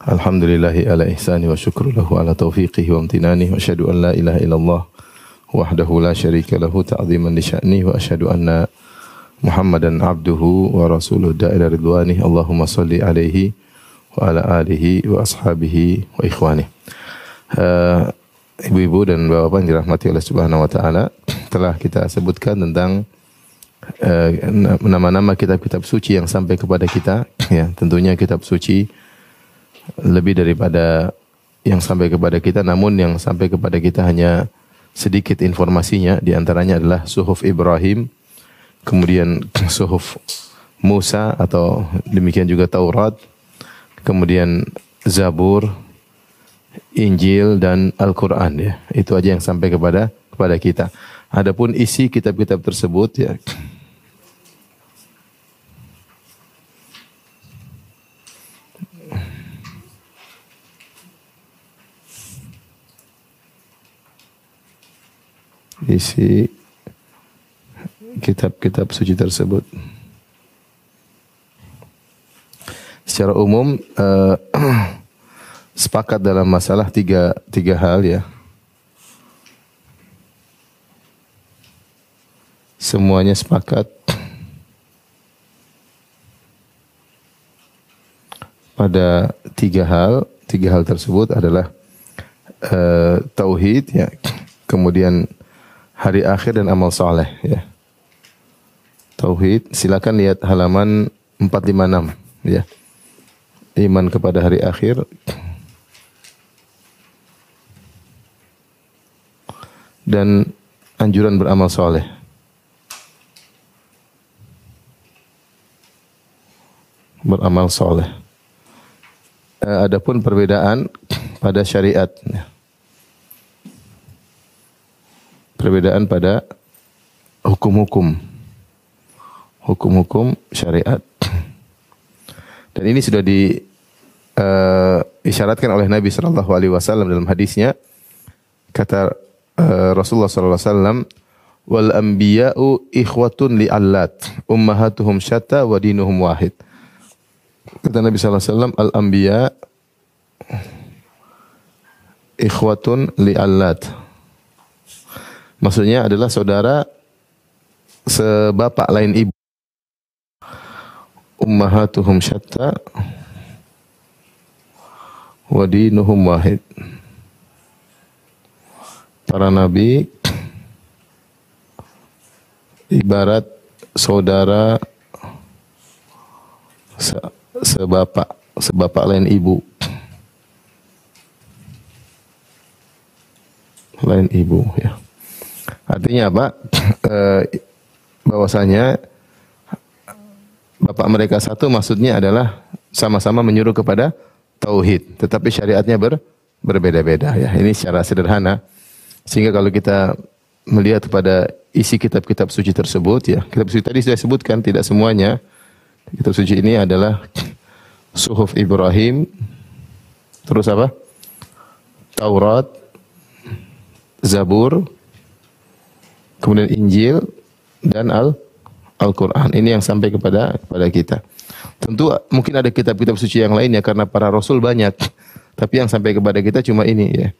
Alhamdulillahi ala ihsani wa syukru lahu ala taufiqihi wa amtinani wa asyhadu an la ilaha illallah wahdahu la syarika lahu ta'ziman li sya'ni wa asyhadu anna Muhammadan abduhu wa rasuluh da'ila ridwani Allahumma salli alaihi wa ala alihi wa ashabihi wa ikhwani. Uh, Ibu-ibu dan bapak-bapak yang dirahmati oleh Subhanahu wa taala, telah kita sebutkan tentang eh, nama-nama kitab-kitab suci yang sampai kepada kita ya tentunya kitab suci lebih daripada yang sampai kepada kita. Namun yang sampai kepada kita hanya sedikit informasinya di antaranya adalah suhuf Ibrahim kemudian suhuf Musa atau demikian juga Taurat kemudian Zabur Injil dan Al-Qur'an ya. Itu aja yang sampai kepada kepada kita. Adapun isi kitab-kitab tersebut ya isi kitab-kitab suci tersebut. Secara umum eh, sepakat dalam masalah tiga, tiga hal ya. Semuanya sepakat pada tiga hal. Tiga hal tersebut adalah eh, tauhid ya, kemudian hari akhir dan amal soleh ya. Tauhid, silakan lihat halaman 456 ya. Iman kepada hari akhir. Dan anjuran beramal soleh. Beramal soleh. Eh, adapun perbedaan pada syariat. Ya perbedaan pada hukum-hukum hukum-hukum syariat. Dan ini sudah di uh, isyaratkan oleh Nabi sallallahu alaihi wasallam dalam hadisnya kata uh, Rasulullah sallallahu alaihi wasallam wal anbiya'u ikhwatun li allat ummahatuhum syatta wa dinuhum wahid. Kata Nabi sallallahu alaihi wasallam al anbiya ikhwatun li allat Maksudnya adalah saudara sebapak lain ibu. Ummahatuhum syatta wa dinuhum wahid. Para nabi ibarat saudara se sebapak sebapak lain ibu. Lain ibu ya. Artinya apa? E, bahwasanya bapak mereka satu maksudnya adalah sama-sama menyuruh kepada tauhid, tetapi syariatnya ber, berbeda-beda ya. Ini secara sederhana. Sehingga kalau kita melihat pada isi kitab-kitab suci tersebut ya, kitab suci tadi sudah sebutkan tidak semuanya. Kitab suci ini adalah Suhuf Ibrahim, terus apa? Taurat, Zabur, kemudian Injil dan Al Al-Qur'an. Ini yang sampai kepada kepada kita. Tentu mungkin ada kitab-kitab suci yang lainnya karena para rasul banyak. Tapi yang sampai kepada kita cuma ini ya.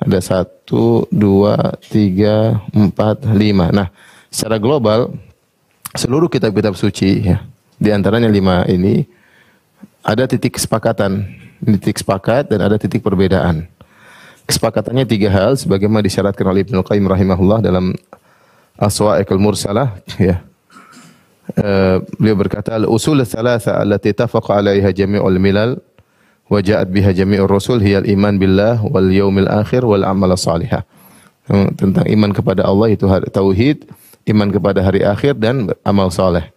Ada satu, dua, tiga, empat, lima. Nah, secara global seluruh kitab-kitab suci ya, di antaranya lima ini ada titik kesepakatan, titik sepakat dan ada titik perbedaan. Kesepakatannya tiga hal sebagaimana disyaratkan oleh Ibnu Qayyim rahimahullah dalam Aswa'iqul Mursalah ya. Uh, beliau berkata al-usul thalatha allati tafaqa 'alaiha jami'ul milal wa ja'at biha jami'ur rasul hiya al-iman billah wal yaumil akhir wal amal salihah. Tentang iman kepada Allah itu tauhid, iman kepada hari akhir dan amal saleh.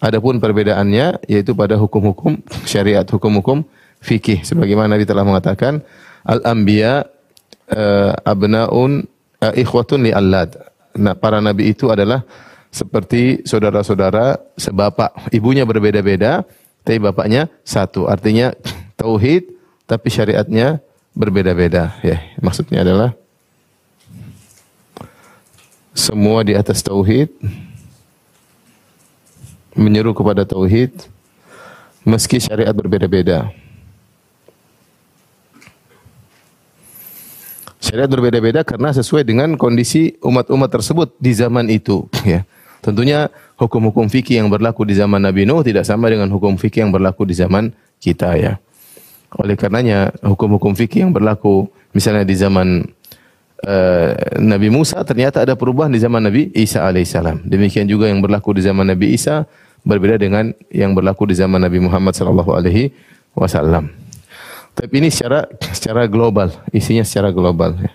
Adapun perbedaannya yaitu pada hukum-hukum syariat, hukum-hukum fikih sebagaimana Nabi telah mengatakan al-anbiya uh, abnaun uh, ikhwatun li allad. Nah, para nabi itu adalah seperti saudara-saudara sebapak. Ibunya berbeda-beda, tapi bapaknya satu. Artinya tauhid tapi syariatnya berbeda-beda ya. Maksudnya adalah semua di atas tauhid menyeru kepada tauhid meski syariat berbeda-beda. Syariat berbeda-beda karena sesuai dengan kondisi umat-umat tersebut di zaman itu, ya. Tentunya hukum-hukum fikih yang berlaku di zaman Nabi Nuh tidak sama dengan hukum fikih yang berlaku di zaman kita ya. Oleh karenanya hukum-hukum fikih yang berlaku misalnya di zaman uh, Nabi Musa ternyata ada perubahan di zaman Nabi Isa alaihissalam. Demikian juga yang berlaku di zaman Nabi Isa berbeda dengan yang berlaku di zaman Nabi Muhammad sallallahu alaihi wasallam. Tapi ini secara secara global, isinya secara global ya.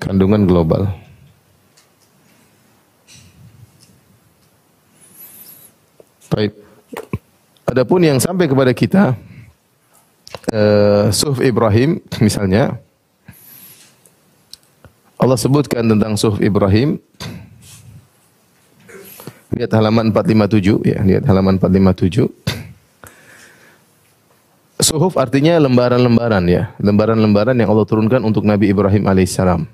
Kandungan global. Baik. Adapun yang sampai kepada kita uh, Suhuf Ibrahim misalnya Allah sebutkan tentang Suhuf Ibrahim Lihat halaman 457 ya, lihat halaman 457. Suhuf artinya lembaran-lembaran ya, lembaran-lembaran yang Allah turunkan untuk Nabi Ibrahim alaihissalam.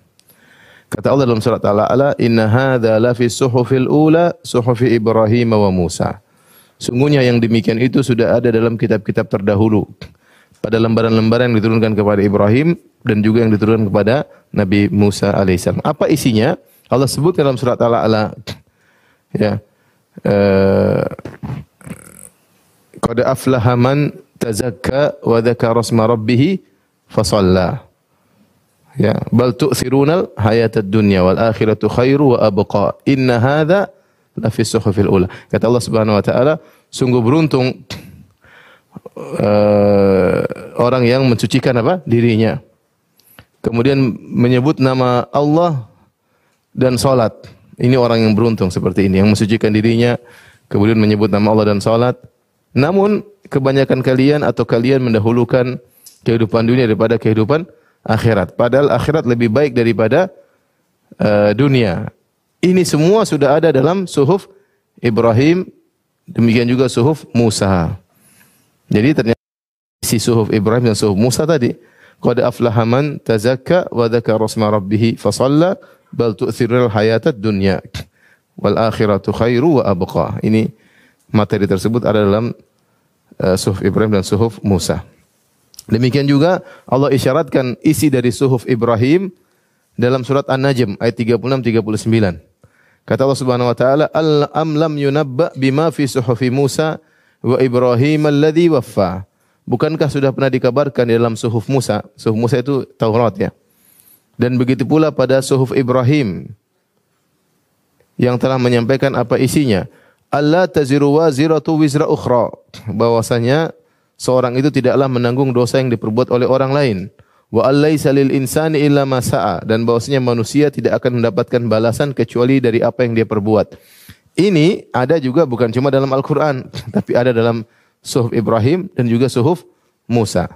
Kata Allah dalam surat Al-A'la, "Inna hadza la fi suhufil ula, suhufi Ibrahim wa Musa." Sungguhnya yang demikian itu sudah ada dalam kitab-kitab terdahulu. Pada lembaran-lembaran yang diturunkan kepada Ibrahim dan juga yang diturunkan kepada Nabi Musa alaihissalam. Apa isinya? Allah sebut dalam surat Al-A'la. Ya. Eh, Qad aflaha man tazakka wa dzakara asma rabbih fasalla. Ya, bal tu'thirunal hayatad dunya wal akhiratu khairu wa abqa. Inna hadza la fi suhufil ula. Kata Allah Subhanahu wa taala, sungguh beruntung uh, orang yang mensucikan apa? dirinya. Kemudian menyebut nama Allah dan salat. Ini orang yang beruntung seperti ini yang mensucikan dirinya kemudian menyebut nama Allah dan salat. Namun kebanyakan kalian atau kalian mendahulukan kehidupan dunia daripada kehidupan akhirat. Padahal akhirat lebih baik daripada uh, dunia. Ini semua sudah ada dalam suhuf Ibrahim, demikian juga suhuf Musa. Jadi ternyata si suhuf Ibrahim dan suhuf Musa tadi, qad aflaha man tazakka wa dzakara rasma rabbih fa shalla bal tu'thirul hayatad dunya wal akhiratu khairu wa abqa. Ini materi tersebut ada dalam uh, suhuf Ibrahim dan suhuf Musa. Demikian juga Allah isyaratkan isi dari suhuf Ibrahim dalam surat An-Najm ayat 36 39. Kata Allah Subhanahu wa taala, "Al am lam yunabba bima fi suhufi Musa wa Ibrahim alladhi waffa." Bukankah sudah pernah dikabarkan di dalam suhuf Musa? Suhuf Musa itu Taurat ya. Dan begitu pula pada suhuf Ibrahim yang telah menyampaikan apa isinya. Allah taziru waziratu wizra ukhra. Bahwasanya seorang itu tidaklah menanggung dosa yang diperbuat oleh orang lain wa allaisa lil insani illa ma dan bahwasanya manusia tidak akan mendapatkan balasan kecuali dari apa yang dia perbuat. Ini ada juga bukan cuma dalam Al-Qur'an, tapi ada dalam suhuf Ibrahim dan juga suhuf Musa.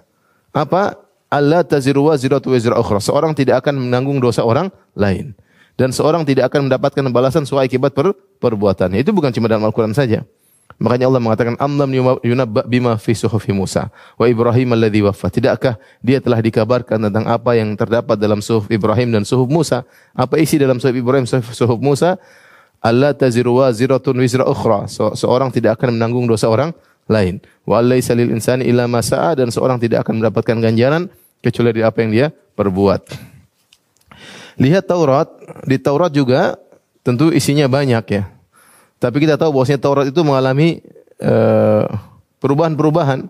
Apa? Allah taziru waziratu wizra ukhra. Seorang tidak akan menanggung dosa orang lain dan seorang tidak akan mendapatkan balasan sesuai akibat per perbuatannya. Itu bukan cuma dalam Al-Qur'an saja. Makanya Allah mengatakan amlam yunabba bima fi suhufi Musa wa Ibrahim alladhi waffa. Tidakkah dia telah dikabarkan tentang apa yang terdapat dalam suhuf Ibrahim dan suhuf Musa? Apa isi dalam suhuf Ibrahim suhuf Musa? Allah taziru waziratun wizra ukhra. So, seorang tidak akan menanggung dosa orang lain. Wa allaisa lil insani illa ma dan seorang tidak akan mendapatkan ganjaran kecuali dari apa yang dia perbuat. Lihat Taurat, di Taurat juga tentu isinya banyak ya. Tapi kita tahu bahwasanya Taurat itu mengalami uh, perubahan-perubahan.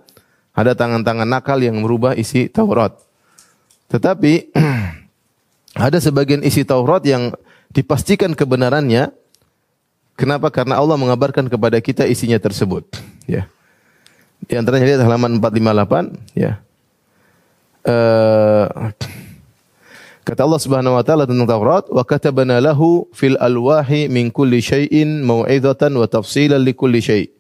Ada tangan-tangan nakal yang merubah isi Taurat. Tetapi ada sebagian isi Taurat yang dipastikan kebenarannya. Kenapa? Karena Allah mengabarkan kepada kita isinya tersebut. Ya. Di antaranya lihat halaman 458. Ya. Uh, Kata Allah Subhanahu wa taala tentang Taurat, "Wa katabana lahu fil alwahi min kulli syai'in mau'izatan wa tafsilan li kulli syai'."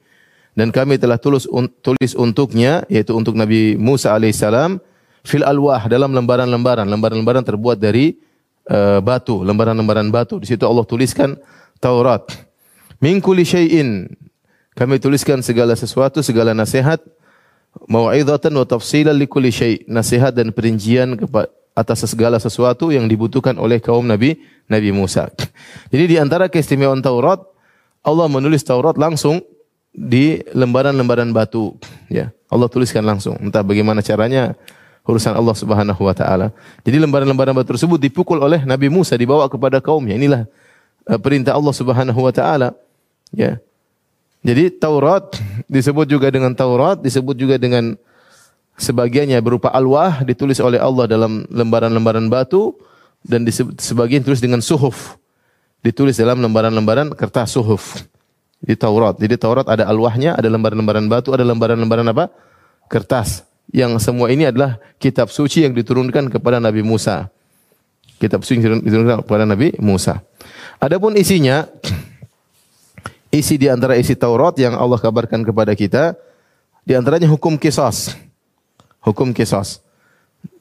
Dan kami telah tulis un, tulis untuknya yaitu untuk Nabi Musa alaihissalam fil alwah dalam lembaran-lembaran. Lembaran-lembaran terbuat dari uh, batu, lembaran-lembaran batu. Di situ Allah tuliskan Taurat. Min kulli syai'in. Kami tuliskan segala sesuatu, segala nasihat, mau'izatan wa tafsilan li kulli syai'. Nasihat dan perincian atas segala sesuatu yang dibutuhkan oleh kaum Nabi Nabi Musa. Jadi di antara keistimewaan Taurat, Allah menulis Taurat langsung di lembaran-lembaran batu, ya. Allah tuliskan langsung. Entah bagaimana caranya urusan Allah Subhanahu wa taala. Jadi lembaran-lembaran batu tersebut dipukul oleh Nabi Musa dibawa kepada kaumnya. Inilah uh, perintah Allah Subhanahu wa taala. Ya. Jadi Taurat disebut juga dengan Taurat, disebut juga dengan sebagiannya berupa alwah ditulis oleh Allah dalam lembaran-lembaran batu dan sebagian tulis dengan suhuf. Ditulis dalam lembaran-lembaran kertas suhuf di Taurat. Jadi Taurat ada alwahnya, ada lembaran-lembaran batu, ada lembaran-lembaran apa? Kertas. Yang semua ini adalah kitab suci yang diturunkan kepada Nabi Musa. Kitab suci yang diturunkan kepada Nabi Musa. Adapun isinya, isi di antara isi Taurat yang Allah kabarkan kepada kita, di antaranya hukum kisos. Hukum kisos.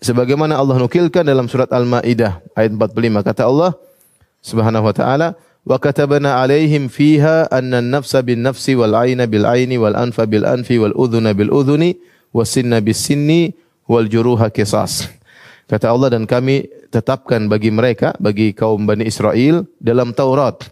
Sebagaimana Allah nukilkan dalam surat Al-Maidah ayat 45 kata Allah Subhanahu wa taala wa katabna alaihim fiha anna an-nafsa bin nafsi wal 'aina bil 'aini wal anfa bil anfi wal udhuna bil udhuni was sinna bis sinni wal juruha qisas. Kata Allah dan kami tetapkan bagi mereka bagi kaum Bani Israel dalam Taurat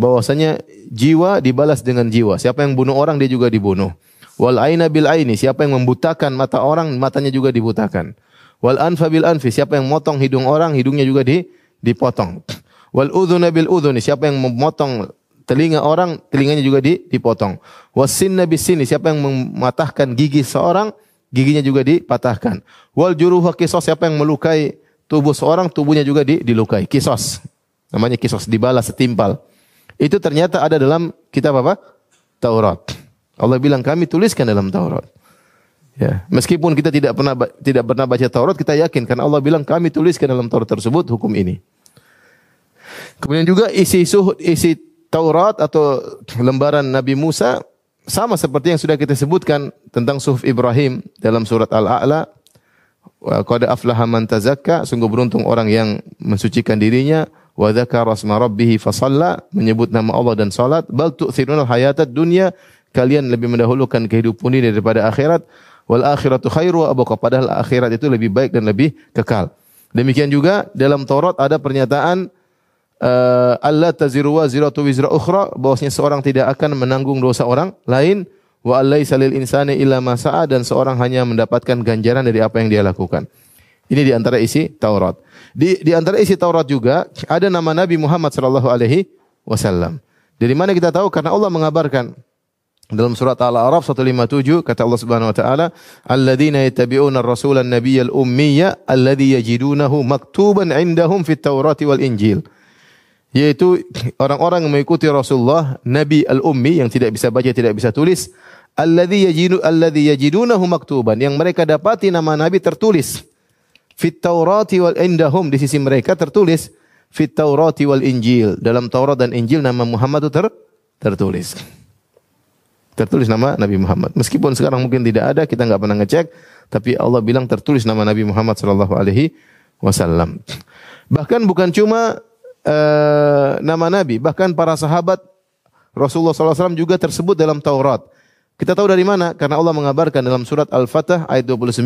bahwasanya jiwa dibalas dengan jiwa. Siapa yang bunuh orang dia juga dibunuh. Wal aina bil aini, siapa yang membutakan mata orang, matanya juga dibutakan. Wal anfa bil anfi, siapa yang motong hidung orang, hidungnya juga di dipotong. Wal udhuna bil udhuni, siapa yang memotong telinga orang, telinganya juga dipotong. Wasinna bis sini, siapa yang mematahkan gigi seorang, giginya juga dipatahkan. Wal juruha kisos, siapa yang melukai tubuh seorang, tubuhnya juga di, dilukai. Kisos. Namanya kisos, dibalas setimpal. Itu ternyata ada dalam kitab apa? Taurat. Allah bilang kami tuliskan dalam Taurat. Ya, meskipun kita tidak pernah tidak pernah baca Taurat, kita yakin karena Allah bilang kami tuliskan dalam Taurat tersebut hukum ini. Kemudian juga isi suh, isi Taurat atau lembaran Nabi Musa sama seperti yang sudah kita sebutkan tentang suhuf Ibrahim dalam surat Al-A'la. Qad aflaha man tazakka, sungguh beruntung orang yang mensucikan dirinya wa dzakara rabbih fasalla, menyebut nama Allah dan salat. Bal tu'thiruna hayatad dunya, kalian lebih mendahulukan kehidupan ini daripada akhirat. Wal akhiratu khairu wa padahal akhirat itu lebih baik dan lebih kekal. Demikian juga dalam Taurat ada pernyataan uh, Allah taziru wa ziratu wizra ukhra bahwasanya seorang tidak akan menanggung dosa orang lain wa allaisa lil insani illa ma dan seorang hanya mendapatkan ganjaran dari apa yang dia lakukan. Ini di antara isi Taurat. Di di antara isi Taurat juga ada nama Nabi Muhammad sallallahu alaihi wasallam. Dari mana kita tahu? Karena Allah mengabarkan dalam surat Al-A'raf 157 kata Allah Subhanahu wa taala, "Alladzina yattabi'una ar-rasulan nabiyyal ummiyya alladzi yajidunahu maktuban 'indahum fit Taurati wal Injil." yaitu orang-orang yang mengikuti Rasulullah Nabi al-Ummi yang tidak bisa baca tidak bisa tulis alladzi yajidu alladzi yajidunahu maktuban yang mereka dapati nama nabi tertulis. Fit Taurati wal indahum di sisi mereka tertulis fit Taurati wal Injil. Dalam Taurat dan Injil nama Muhammad itu ter, tertulis tertulis nama Nabi Muhammad meskipun sekarang mungkin tidak ada kita nggak pernah ngecek tapi Allah bilang tertulis nama Nabi Muhammad sallallahu alaihi wasallam bahkan bukan cuma uh, nama Nabi. Bahkan para sahabat Rasulullah SAW juga tersebut dalam Taurat. Kita tahu dari mana? Karena Allah mengabarkan dalam surat Al-Fatah ayat 29.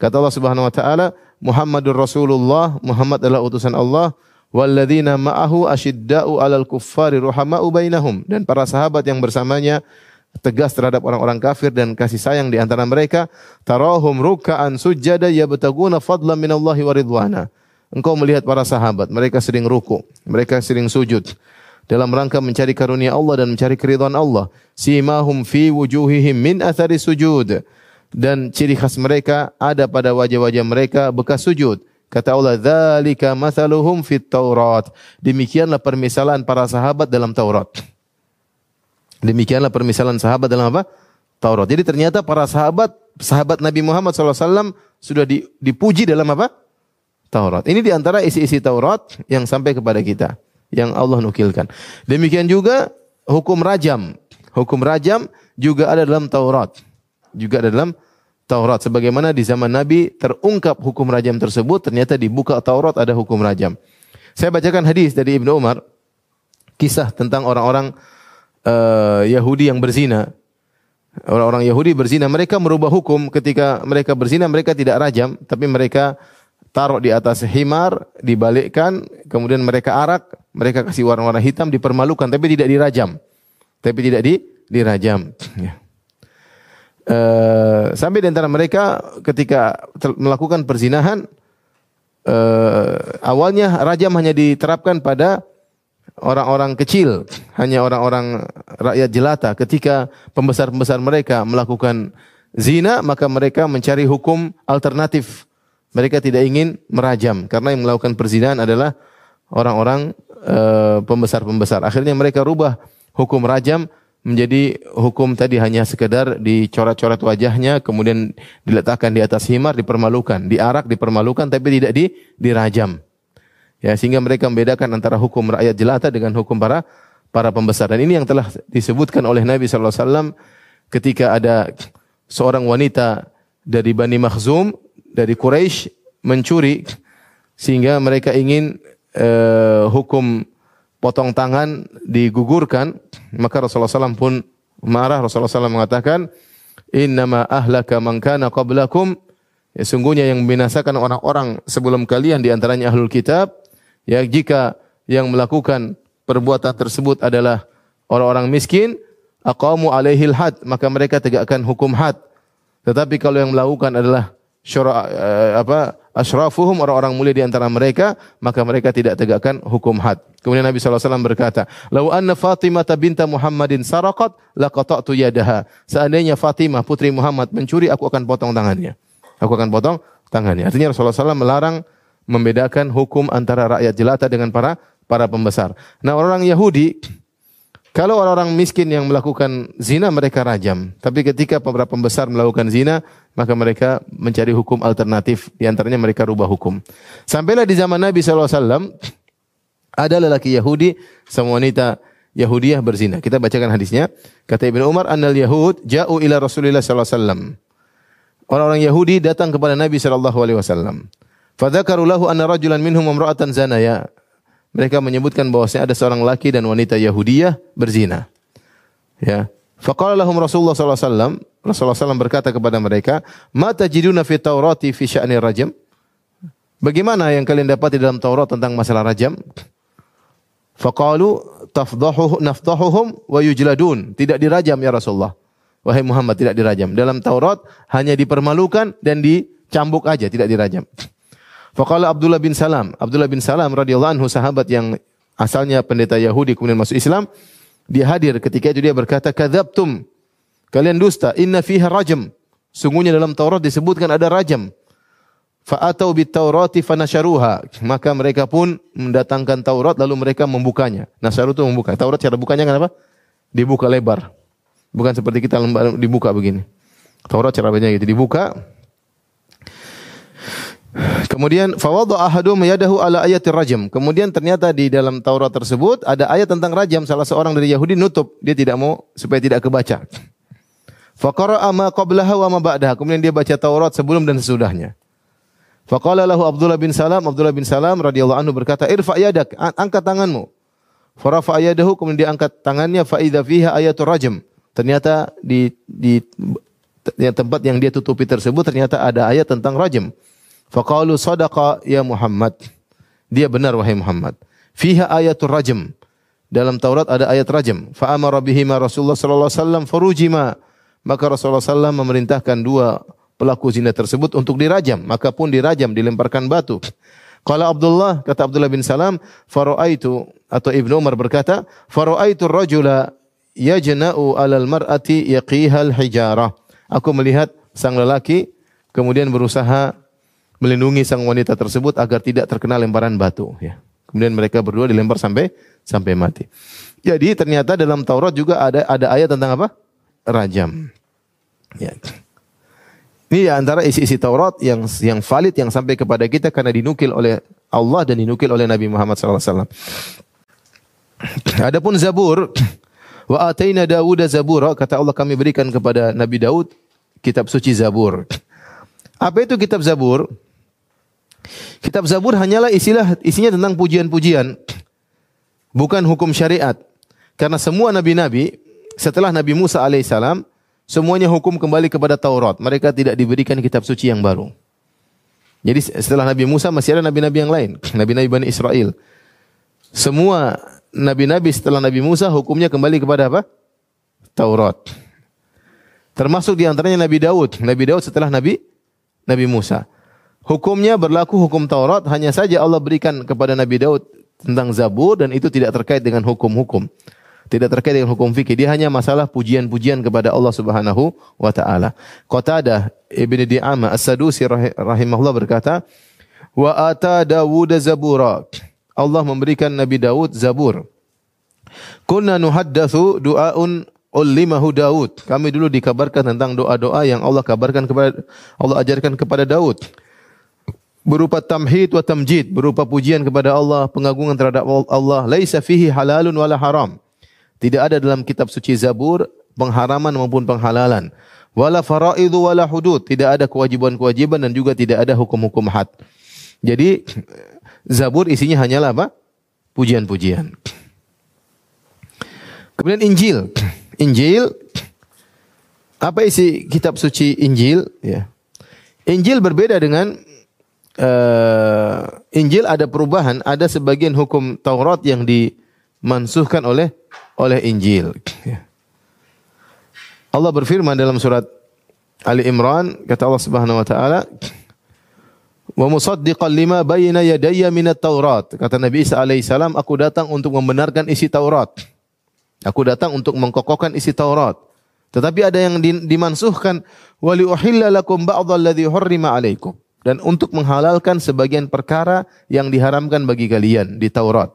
Kata Allah Subhanahu wa taala, Muhammadur Rasulullah, Muhammad adalah utusan Allah, walladzina ma'ahu asyidda'u 'alal kuffari ruhama'u bainahum dan para sahabat yang bersamanya tegas terhadap orang-orang kafir dan kasih sayang di antara mereka, tarahum ruk'an sujada yabtaguna fadlan minallahi wa ridwana. Engkau melihat para sahabat, mereka sering ruku, mereka sering sujud dalam rangka mencari karunia Allah dan mencari keridhaan Allah. Simahum fi wujuhihim min athari sujud. Dan ciri khas mereka ada pada wajah-wajah mereka bekas sujud. Kata Allah, "Dzalika mathaluhum fit Taurat." Demikianlah permisalan para sahabat dalam Taurat. Demikianlah permisalan sahabat dalam apa? Taurat. Jadi ternyata para sahabat, sahabat Nabi Muhammad SAW sudah dipuji dalam apa? Taurat. Ini di antara isi-isi Taurat yang sampai kepada kita, yang Allah nukilkan. Demikian juga hukum rajam. Hukum rajam juga ada dalam Taurat. Juga ada dalam Taurat. Sebagaimana di zaman Nabi terungkap hukum rajam tersebut, ternyata di buka Taurat ada hukum rajam. Saya bacakan hadis dari Ibnu Umar kisah tentang orang-orang uh, Yahudi yang berzina. Orang-orang Yahudi berzina, mereka merubah hukum ketika mereka berzina, mereka tidak rajam, tapi mereka taruh di atas himar, dibalikkan, kemudian mereka arak, mereka kasih warna-warna hitam, dipermalukan, tapi tidak dirajam. Tapi tidak di, dirajam. Ya. Uh, sampai di antara mereka ketika melakukan perzinahan, uh, awalnya rajam hanya diterapkan pada orang-orang kecil, hanya orang-orang rakyat jelata. Ketika pembesar-pembesar mereka melakukan zina, maka mereka mencari hukum alternatif. Mereka tidak ingin merajam karena yang melakukan perzinahan adalah orang-orang uh, pembesar-pembesar. Akhirnya mereka rubah hukum rajam menjadi hukum tadi hanya sekedar dicoret-coret wajahnya, kemudian diletakkan di atas himar, dipermalukan, diarak, dipermalukan, tapi tidak di dirajam. Ya, sehingga mereka membedakan antara hukum rakyat jelata dengan hukum para para pembesar. Dan ini yang telah disebutkan oleh Nabi sallallahu alaihi wasallam ketika ada seorang wanita dari Bani Makhzum dari Quraisy mencuri sehingga mereka ingin uh, hukum potong tangan digugurkan, maka Rasulullah SAW pun marah. Rasulullah SAW mengatakan, Innama ahlaka man kana qablakum. Ya, sungguhnya yang membinasakan orang-orang sebelum kalian di antaranya ahlul kitab Ya, jika yang melakukan perbuatan tersebut adalah orang-orang miskin, aqamu alaihil had, maka mereka tegakkan hukum had. Tetapi kalau yang melakukan adalah syura, uh, apa asyrafuhum orang-orang mulia di antara mereka, maka mereka tidak tegakkan hukum had. Kemudian Nabi SAW berkata, Lau anna Fatimah binta Muhammadin sarakat, laqata'tu yadaha. Seandainya Fatimah putri Muhammad mencuri, aku akan potong tangannya. Aku akan potong tangannya. Artinya Rasulullah SAW melarang membedakan hukum antara rakyat jelata dengan para para pembesar. Nah, orang Yahudi kalau orang-orang miskin yang melakukan zina mereka rajam, tapi ketika para pembesar melakukan zina, maka mereka mencari hukum alternatif, di antaranya mereka rubah hukum. Sampailah di zaman Nabi SAW, ada lelaki Yahudi sama wanita Yahudiyah berzina. Kita bacakan hadisnya. Kata Ibnu Umar, "Annal Yahud ja'u ila Rasulillah sallallahu alaihi wasallam." Orang-orang Yahudi datang kepada Nabi sallallahu alaihi wasallam. Fadzakaru lahu anna rajulan minhum imra'atan zanaya. Mereka menyebutkan bahwasanya ada seorang laki dan wanita Yahudiyah berzina. Ya. Faqala lahum Rasulullah sallallahu alaihi wasallam, Rasulullah SAW berkata kepada mereka, "Ma tajiduna fi Taurati fi sya'ni rajam?" Bagaimana yang kalian dapat di dalam Taurat tentang masalah rajam? Faqalu tafdahu nafdahuhum wa yujladun. Tidak dirajam ya Rasulullah. Wahai Muhammad tidak dirajam. Dalam Taurat hanya dipermalukan dan dicambuk aja, tidak dirajam. Faqala Abdullah bin Salam, Abdullah bin Salam radhiyallahu anhu sahabat yang asalnya pendeta Yahudi kemudian masuk Islam, dia hadir ketika itu dia berkata, "Kadzabtum." Kalian dusta, inna fiha rajam. Sungguhnya dalam Taurat disebutkan ada rajam. Fa'atau bit Taurati fanasharuha. Maka mereka pun mendatangkan Taurat lalu mereka membukanya. Nasyaru itu membuka. Taurat cara bukanya kan apa? Dibuka lebar. Bukan seperti kita dibuka begini. Taurat cara bacanya gitu dibuka, Kemudian fawadha ahadum yadahu ala ayatir rajam. Kemudian ternyata di dalam Taurat tersebut ada ayat tentang rajam. Salah seorang dari Yahudi nutup, dia tidak mau supaya tidak kebaca. Faqara'a ma qablaha wa ma ba'daha. Kemudian dia baca Taurat sebelum dan sesudahnya. Faqala lahu Abdullah bin Salam, Abdullah bin Salam radhiyallahu anhu berkata, "Irfa yadak, angkat tanganmu." Farafa yadahu, kemudian dia angkat tangannya fa idza fiha ayatul rajam. Ternyata di di tempat yang dia tutupi tersebut ternyata ada ayat tentang rajam. Faqalu sadaqa ya Muhammad. Dia benar wahai Muhammad. Fiha ayatul rajam. Dalam Taurat ada ayat rajam. Fa amara bihima Rasulullah sallallahu alaihi wasallam farujima. Maka Rasulullah sallallahu memerintahkan dua pelaku zina tersebut untuk dirajam. Maka pun dirajam, dilemparkan batu. Qala Abdullah, kata Abdullah bin Salam, faro'aitu, atau Ibnu Umar berkata, faro'aitu rajula yajna'u alal mar'ati yaqihal hijarah. Aku melihat sang lelaki kemudian berusaha melindungi sang wanita tersebut agar tidak terkena lemparan batu ya. Kemudian mereka berdua dilempar sampai sampai mati. Jadi ternyata dalam Taurat juga ada ada ayat tentang apa? Rajam. Ya. Ini antara isi-isi Taurat yang yang valid yang sampai kepada kita karena dinukil oleh Allah dan dinukil oleh Nabi Muhammad SAW. Adapun Zabur, wa ataina Dawud Zabura, kata Allah kami berikan kepada Nabi Daud kitab suci Zabur. Apa itu kitab Zabur? Kitab Zabur hanyalah isilah isinya tentang pujian-pujian, bukan hukum syariat. Karena semua nabi-nabi setelah Nabi Musa alaihissalam semuanya hukum kembali kepada Taurat. Mereka tidak diberikan kitab suci yang baru. Jadi setelah Nabi Musa masih ada nabi-nabi yang lain, nabi-nabi Bani Israel. Semua nabi-nabi setelah Nabi Musa hukumnya kembali kepada apa? Taurat. Termasuk di antaranya Nabi Daud. Nabi Daud setelah Nabi Nabi Musa. Hukumnya berlaku hukum Taurat, hanya saja Allah berikan kepada Nabi Daud tentang Zabur dan itu tidak terkait dengan hukum-hukum. Tidak terkait dengan hukum fikih. Dia hanya masalah pujian-pujian kepada Allah Subhanahu wa taala. Qatadah Ibnu Di'amah As-Sadusi rahimahullah berkata, "Wa ata Dawud Zabura." Allah memberikan Nabi Daud Zabur. Kunna nuhaddatsu du'aun ullimahu Daud. Kami dulu dikabarkan tentang doa-doa yang Allah kabarkan kepada Allah ajarkan kepada Daud berupa tamhid wa tamjid, berupa pujian kepada Allah, pengagungan terhadap Allah, laisa fihi halalun wala haram. Tidak ada dalam kitab suci Zabur pengharaman maupun penghalalan. Wala faraidu wala hudud, tidak ada kewajiban-kewajiban dan juga tidak ada hukum-hukum had. Jadi Zabur isinya hanyalah apa? Pujian-pujian. Kemudian Injil. Injil apa isi kitab suci Injil ya. Injil berbeda dengan uh, Injil ada perubahan, ada sebagian hukum Taurat yang dimansuhkan oleh oleh Injil. Ya. Allah berfirman dalam surat Ali Imran, kata Allah Subhanahu wa taala, "Wa musaddiqan lima bayna yadayya minat Taurat." Kata Nabi Isa alaihi salam, "Aku datang untuk membenarkan isi Taurat." Aku datang untuk mengkokohkan isi Taurat. Tetapi ada yang dimansuhkan, "Wa li uhilla lakum ba'dalladzi hurrima 'alaikum." Dan untuk menghalalkan sebagian perkara yang diharamkan bagi kalian di Taurat.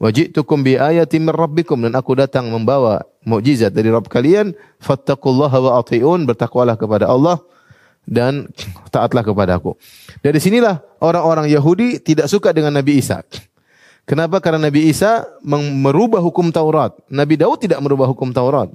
Wajitukum bi ayatin min rabbikum dan aku datang membawa mukjizat dari Rabb kalian fattaqullaha wa atiun bertakwalah kepada Allah dan taatlah kepadaku. Dari sinilah orang-orang Yahudi tidak suka dengan Nabi Isa. Kenapa? Karena Nabi Isa merubah hukum Taurat. Nabi Daud tidak merubah hukum Taurat.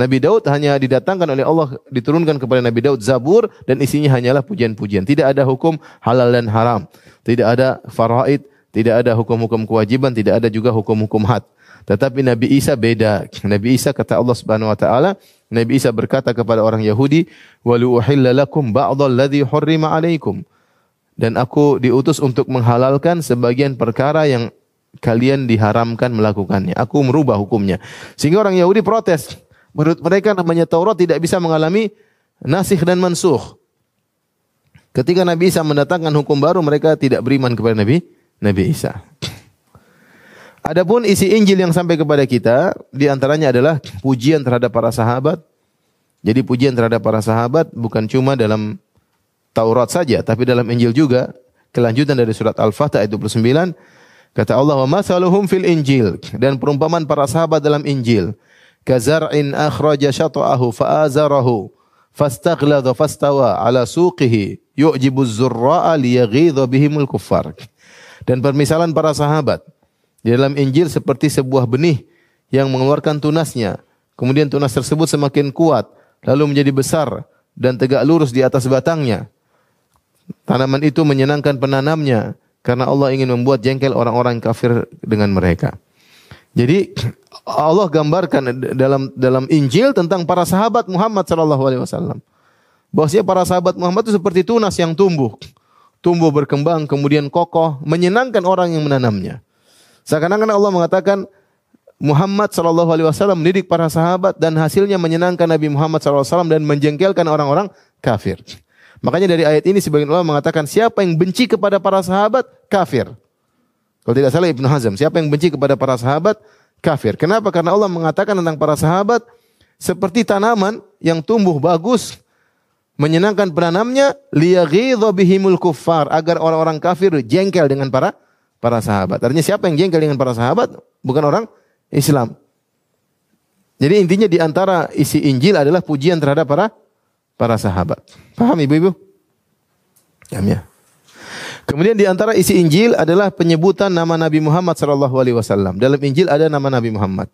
Nabi Daud hanya didatangkan oleh Allah diturunkan kepada Nabi Daud Zabur dan isinya hanyalah pujian-pujian. Tidak ada hukum halal dan haram. Tidak ada faraid, tidak ada hukum-hukum kewajiban, tidak ada juga hukum-hukum had. Tetapi Nabi Isa beda. Nabi Isa kata Allah Subhanahu wa taala, Nabi Isa berkata kepada orang Yahudi, "Wa uhilla lakum ba'dhal ladzi hurrima 'alaikum." Dan aku diutus untuk menghalalkan sebagian perkara yang kalian diharamkan melakukannya. Aku merubah hukumnya. Sehingga orang Yahudi protes. Menurut mereka namanya Taurat tidak bisa mengalami nasikh dan mansuh. Ketika Nabi Isa mendatangkan hukum baru, mereka tidak beriman kepada Nabi Nabi Isa. Adapun isi Injil yang sampai kepada kita, di antaranya adalah pujian terhadap para sahabat. Jadi pujian terhadap para sahabat bukan cuma dalam Taurat saja, tapi dalam Injil juga. Kelanjutan dari surat Al-Fatah ayat 29, kata Allah, "Wa fil Injil" dan perumpamaan para sahabat dalam Injil kazar'in akhraja syata'ahu fa'azarahu fastaghladha fastawa ala suqihi yu'jibu zurra'a liyaghidha bihimul kuffar. Dan permisalan para sahabat di dalam Injil seperti sebuah benih yang mengeluarkan tunasnya. Kemudian tunas tersebut semakin kuat, lalu menjadi besar dan tegak lurus di atas batangnya. Tanaman itu menyenangkan penanamnya karena Allah ingin membuat jengkel orang-orang kafir dengan mereka. Jadi Allah gambarkan dalam dalam Injil tentang para sahabat Muhammad sallallahu alaihi wasallam. Bahwasanya para sahabat Muhammad itu seperti tunas yang tumbuh, tumbuh berkembang kemudian kokoh, menyenangkan orang yang menanamnya. Seakan-akan Allah mengatakan Muhammad sallallahu alaihi wasallam mendidik para sahabat dan hasilnya menyenangkan Nabi Muhammad sallallahu alaihi wasallam dan menjengkelkan orang-orang kafir. Makanya dari ayat ini sebagian ulama mengatakan siapa yang benci kepada para sahabat kafir. Kalau tidak salah Ibnu Hazm, siapa yang benci kepada para sahabat kafir. Kenapa? Karena Allah mengatakan tentang para sahabat seperti tanaman yang tumbuh bagus menyenangkan penanamnya liyaghidha bihimul kuffar agar orang-orang kafir jengkel dengan para para sahabat. Artinya siapa yang jengkel dengan para sahabat? Bukan orang Islam. Jadi intinya di antara isi Injil adalah pujian terhadap para para sahabat. Paham Ibu-ibu? Ya, Kemudian di antara isi Injil adalah penyebutan nama Nabi Muhammad sallallahu alaihi wasallam. Dalam Injil ada nama Nabi Muhammad.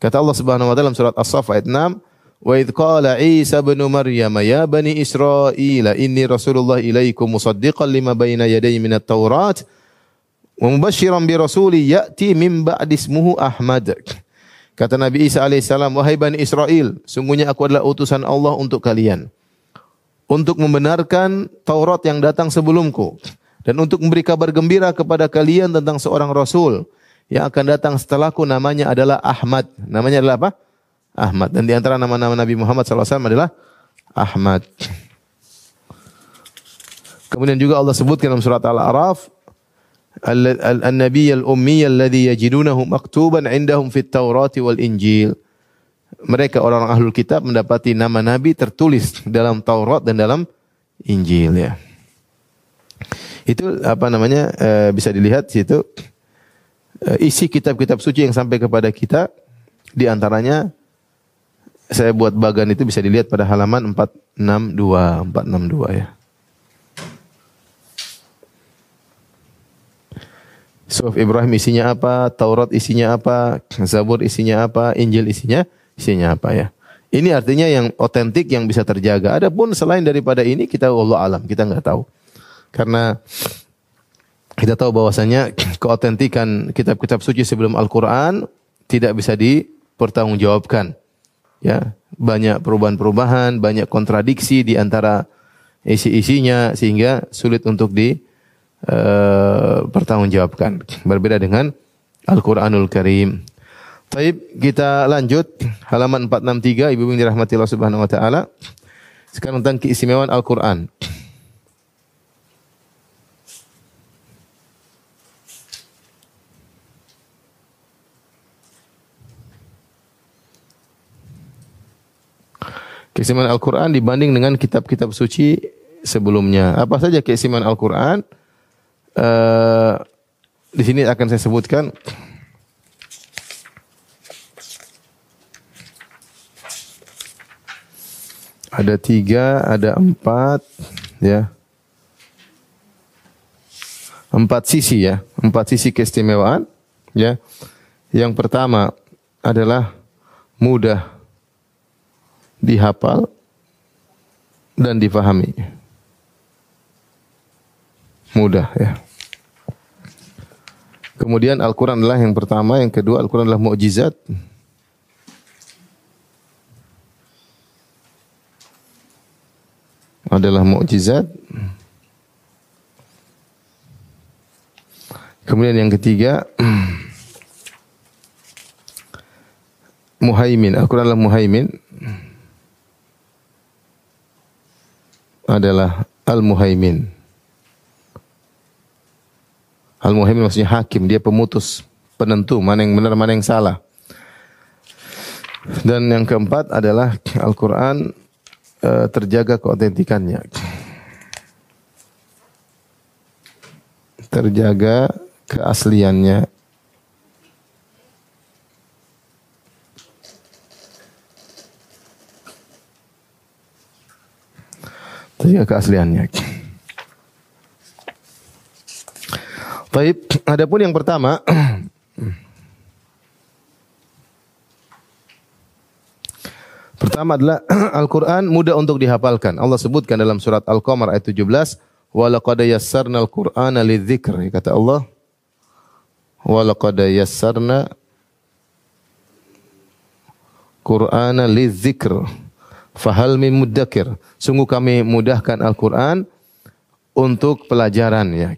Kata Allah Subhanahu wa taala dalam surat As-Saff ayat 6, Wa idh qala Isa ibn Maryam ya bani Israil inni rasulullah ilaikum musaddiqan lima baina min at-taurat wa mubasysyiran bi rasuli ya'ti min ba'di ismuhu Ahmad. Kata Nabi Isa alaihissalam, wahai bani Israel, sungguhnya aku adalah utusan Allah untuk kalian. Untuk membenarkan Taurat yang datang sebelumku. Dan untuk memberi kabar gembira kepada kalian tentang seorang Rasul. Yang akan datang setelahku namanya adalah Ahmad. Namanya adalah apa? Ahmad. Dan di antara nama-nama Nabi Muhammad SAW adalah Ahmad. Kemudian juga Allah sebutkan dalam surat Al-A'raf, An-Nabiy al-Ummi alladhi yajidunahu maktuban indahum fit Taurat wal Injil. Mereka orang-orang ahlul kitab mendapati nama nabi tertulis dalam Taurat dan dalam Injil ya. Itu apa namanya e, bisa dilihat situ e, isi kitab-kitab suci yang sampai kepada kita di antaranya saya buat bagan itu bisa dilihat pada halaman 462 462 ya. Suhuf Ibrahim isinya apa, Taurat isinya apa, Zabur isinya apa, Injil isinya isinya apa ya. Ini artinya yang otentik yang bisa terjaga. Adapun selain daripada ini kita Allah alam, kita nggak tahu. Karena kita tahu bahwasanya keotentikan kitab-kitab suci sebelum Al-Qur'an tidak bisa dipertanggungjawabkan. Ya, banyak perubahan-perubahan, banyak kontradiksi di antara isi-isinya sehingga sulit untuk di uh, pertanggungjawabkan. Berbeda dengan Al-Qur'anul Karim. Baik, kita lanjut halaman 463 Ibu yang dirahmati Allah Subhanahu wa taala. Sekarang tentang keistimewaan Al-Qur'an. Keistimewaan Al-Qur'an dibanding dengan kitab-kitab suci sebelumnya. Apa saja keistimewaan Al-Qur'an? Uh, di sini akan saya sebutkan ada tiga, ada empat, ya. Empat sisi ya, empat sisi keistimewaan, ya. Yang pertama adalah mudah dihafal dan difahami mudah ya. Kemudian Al-Quran adalah yang pertama, yang kedua Al-Quran adalah mukjizat. Adalah mukjizat. Kemudian yang ketiga muhaimin. Al-Quran adalah muhaimin. Adalah al-muhaimin. Al-Muhaimin maksudnya hakim, dia pemutus, penentu mana yang benar, mana yang salah. Dan yang keempat adalah Al-Quran e, terjaga keotentikannya. Terjaga keasliannya. Terjaga keasliannya. Baik, adapun yang pertama Pertama adalah Al-Quran mudah untuk dihafalkan. Allah sebutkan dalam surat Al-Qamar ayat 17, "Walaqad yassarna al-Qur'ana lidzikr." Kata Allah, "Walaqad yassarna Qur'ana lidzikr." Fahal min muddakir. Sungguh kami mudahkan Al-Quran untuk pelajaran ya.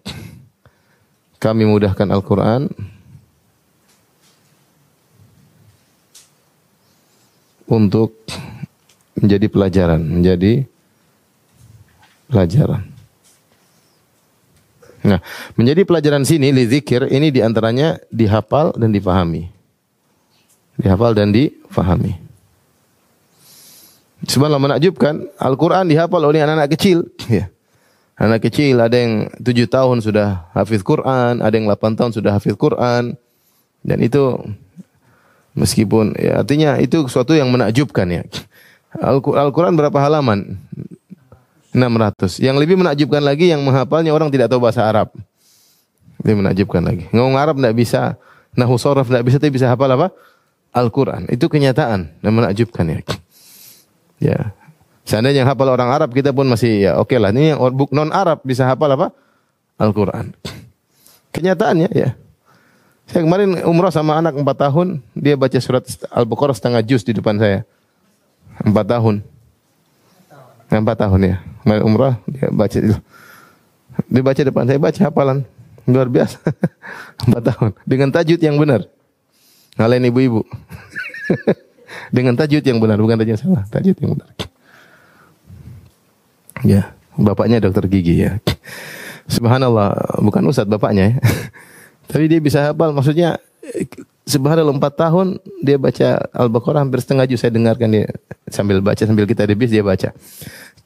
Kami mudahkan Al-Quran untuk menjadi pelajaran, menjadi pelajaran. Nah, menjadi pelajaran sini li zikir ini di antaranya dihafal dan difahami. Dihafal dan difahami. Subhanallah menakjubkan, Al-Quran dihafal oleh anak-anak kecil. Ya. Anak kecil ada yang tujuh tahun sudah hafiz Quran, ada yang delapan tahun sudah hafiz Quran. Dan itu meskipun ya, artinya itu sesuatu yang menakjubkan ya. Al-Quran berapa halaman? 600. Yang lebih menakjubkan lagi yang menghafalnya orang tidak tahu bahasa Arab. Lebih menakjubkan lagi. Ngomong Arab tidak bisa, nahu soraf tidak bisa, tapi bisa hafal apa? Al-Quran. Itu kenyataan dan menakjubkan ya. Ya. Seandainya yang hafal orang Arab kita pun masih ya oke lah. Ini yang non Arab bisa hafal apa? Al-Quran. Kenyataannya ya. Saya kemarin umrah sama anak 4 tahun, dia baca surat Al-Baqarah setengah juz di depan saya. 4 tahun. 4 tahun ya. Kemarin umrah dia baca dia baca depan saya baca hafalan luar biasa. 4 tahun dengan tajwid yang benar. Ngalahin ibu-ibu. dengan tajwid yang benar, bukan tajwid yang salah, tajwid yang benar. Ya, bapaknya dokter gigi ya. Subhanallah, bukan ustadz bapaknya ya. Tapi dia bisa hafal, maksudnya subhanallah empat tahun dia baca Al-Baqarah hampir setengah juz saya dengarkan dia sambil baca sambil kita di bis dia baca.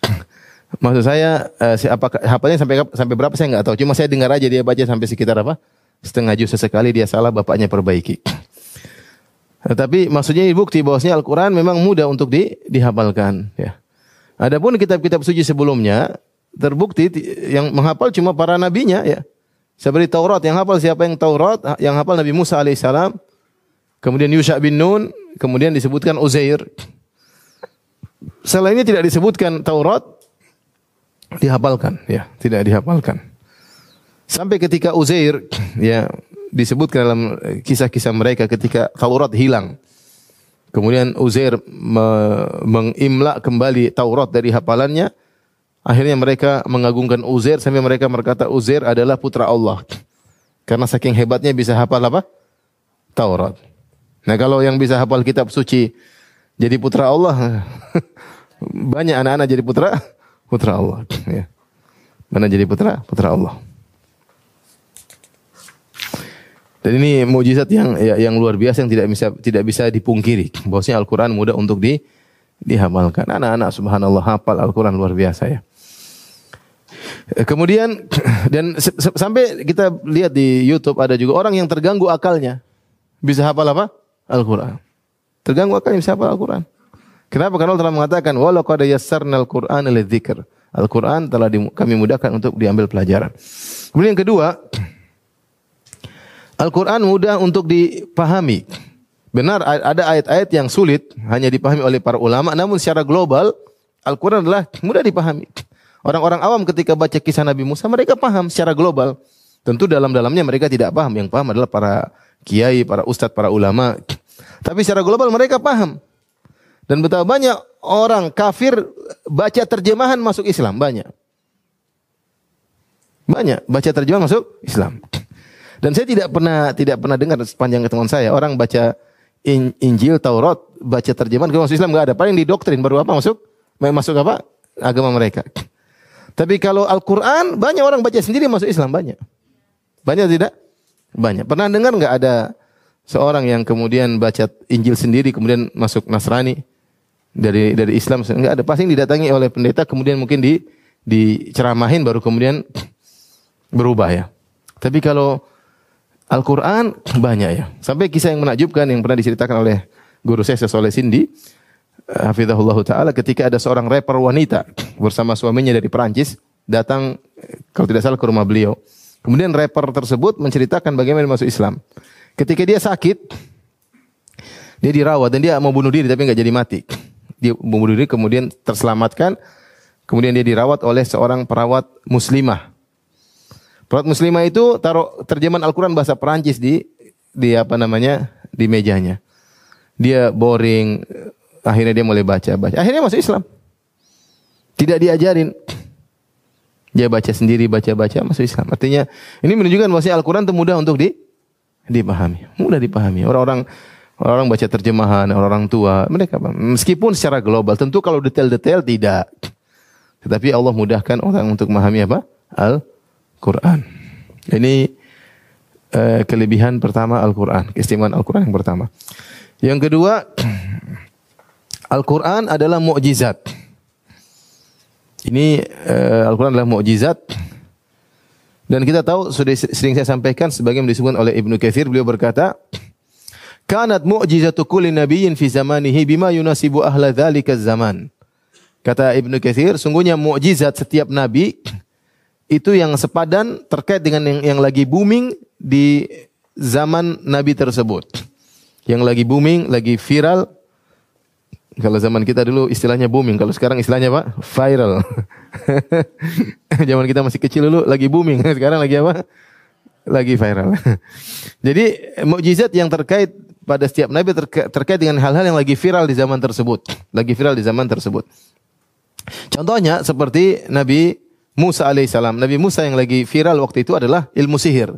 Maksud saya uh, apakah hafalnya sampai sampai berapa saya nggak tahu. Cuma saya dengar aja dia baca sampai sekitar apa? Setengah juz sesekali dia salah bapaknya perbaiki. Tapi maksudnya bukti bahwasanya Al-Qur'an memang mudah untuk di, dihafalkan ya. Adapun kitab-kitab suci sebelumnya terbukti yang menghafal cuma para nabinya ya. Seperti Taurat yang hafal siapa yang Taurat? Yang hafal Nabi Musa alaihissalam. Kemudian Yusha bin Nun, kemudian disebutkan Uzair. Selainnya tidak disebutkan Taurat dihafalkan ya, tidak dihafalkan. Sampai ketika Uzair ya disebutkan dalam kisah-kisah mereka ketika Taurat hilang. Kemudian Uzair me mengimla kembali Taurat dari hafalannya. Akhirnya mereka mengagungkan Uzair sampai mereka berkata Uzair adalah putra Allah. Karena saking hebatnya bisa hafal apa? Taurat. Nah kalau yang bisa hafal kitab suci jadi putra Allah, banyak anak-anak jadi putra putra Allah. Ya. Mana jadi putra putra Allah. Dan ini mujizat yang ya, yang luar biasa yang tidak bisa tidak bisa dipungkiri. Bahwasanya Al-Qur'an mudah untuk di dihafalkan. Anak-anak subhanallah hafal Al-Qur'an luar biasa ya. Eh, kemudian dan sampai kita lihat di YouTube ada juga orang yang terganggu akalnya bisa hafal apa? Al-Qur'an. Terganggu akalnya bisa hafal Al-Qur'an. Kenapa? Karena Allah telah mengatakan walau qad Qur'ana lidzikr. Al-Qur'an telah kami mudahkan untuk diambil pelajaran. Kemudian yang kedua, Al-Quran mudah untuk dipahami. Benar ada ayat-ayat yang sulit hanya dipahami oleh para ulama, namun secara global Al-Quran adalah mudah dipahami. Orang-orang awam ketika baca kisah Nabi Musa mereka paham secara global. Tentu dalam-dalamnya mereka tidak paham. Yang paham adalah para kiai, para ustadz, para ulama. Tapi secara global mereka paham. Dan betapa banyak orang kafir baca terjemahan masuk Islam. Banyak. Banyak baca terjemahan masuk Islam. Dan saya tidak pernah tidak pernah dengar sepanjang ketemuan saya orang baca in, Injil, Taurat, baca terjemahan ke Islam nggak ada. Paling di doktrin baru apa masuk? Masuk apa? Agama mereka. Tapi kalau Al-Quran banyak orang baca sendiri masuk Islam banyak. Banyak tidak? Banyak. Pernah dengar nggak ada seorang yang kemudian baca Injil sendiri kemudian masuk Nasrani dari dari Islam nggak ada. Pasti didatangi oleh pendeta kemudian mungkin di diceramahin baru kemudian berubah ya. Tapi kalau Al-Quran banyak ya. Sampai kisah yang menakjubkan yang pernah diceritakan oleh guru saya Soleh Sindi. Eh, hafizahullah ta'ala ketika ada seorang rapper wanita bersama suaminya dari Perancis datang eh, kalau tidak salah ke rumah beliau. Kemudian rapper tersebut menceritakan bagaimana masuk Islam. Ketika dia sakit, dia dirawat dan dia mau bunuh diri tapi nggak jadi mati. Dia bunuh diri kemudian terselamatkan. Kemudian dia dirawat oleh seorang perawat muslimah Perawat muslimah itu taruh terjemahan Al-Quran bahasa Perancis di di apa namanya di mejanya. Dia boring, akhirnya dia mulai baca baca. Akhirnya masuk Islam. Tidak diajarin. Dia baca sendiri, baca baca masuk Islam. Artinya ini menunjukkan bahwa Al-Quran itu mudah untuk di dipahami, mudah dipahami. Orang-orang orang baca terjemahan, orang-orang tua, mereka meskipun secara global, tentu kalau detail-detail tidak. Tetapi Allah mudahkan orang untuk memahami apa? Al Quran. Ini uh, kelebihan pertama Al-Quran, keistimewaan Al-Quran yang pertama. Yang kedua, Al-Quran adalah mukjizat. Ini uh, Al-Quran adalah mukjizat. Dan kita tahu sudah sering saya sampaikan sebagian disebutkan oleh Ibnu Katsir beliau berkata, "Kanat mu'jizatu kulli nabiyyin fi zamanihi bima yunasibu ahla dzalika zaman." Kata Ibnu Katsir, sungguhnya mukjizat setiap nabi itu yang sepadan terkait dengan yang, yang lagi booming di zaman Nabi tersebut. Yang lagi booming, lagi viral Kalau zaman kita dulu istilahnya booming, kalau sekarang istilahnya apa? Viral. zaman kita masih kecil dulu lagi booming, sekarang lagi apa? Lagi viral. Jadi mukjizat yang terkait pada setiap nabi terka terkait dengan hal-hal yang lagi viral di zaman tersebut, lagi viral di zaman tersebut. Contohnya seperti Nabi Musa alaihissalam. Nabi Musa yang lagi viral waktu itu adalah ilmu sihir.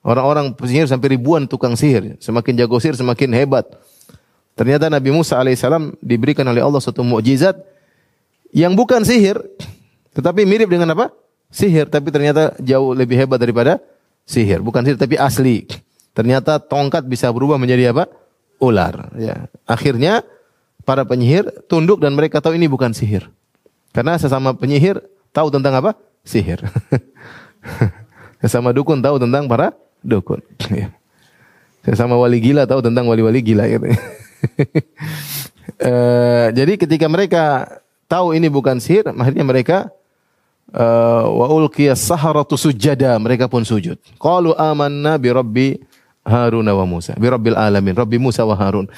Orang-orang penyihir sampai ribuan tukang sihir. Semakin jago sihir semakin hebat. Ternyata Nabi Musa alaihissalam diberikan oleh Allah suatu mukjizat yang bukan sihir, tetapi mirip dengan apa? Sihir, tapi ternyata jauh lebih hebat daripada sihir. Bukan sihir, tapi asli. Ternyata tongkat bisa berubah menjadi apa? Ular. Ya. Akhirnya para penyihir tunduk dan mereka tahu ini bukan sihir. Karena sesama penyihir tahu tentang apa? Sihir. sesama dukun tahu tentang para dukun. Ya. Sesama wali gila tahu tentang wali-wali gila gitu. e, jadi ketika mereka tahu ini bukan sihir, akhirnya mereka uh, wa ulqiyas saharatu sujada, mereka pun sujud. Qalu amanna bi rabbi Harun wa Musa, bi rabbil alamin, rabbi Musa wa Harun.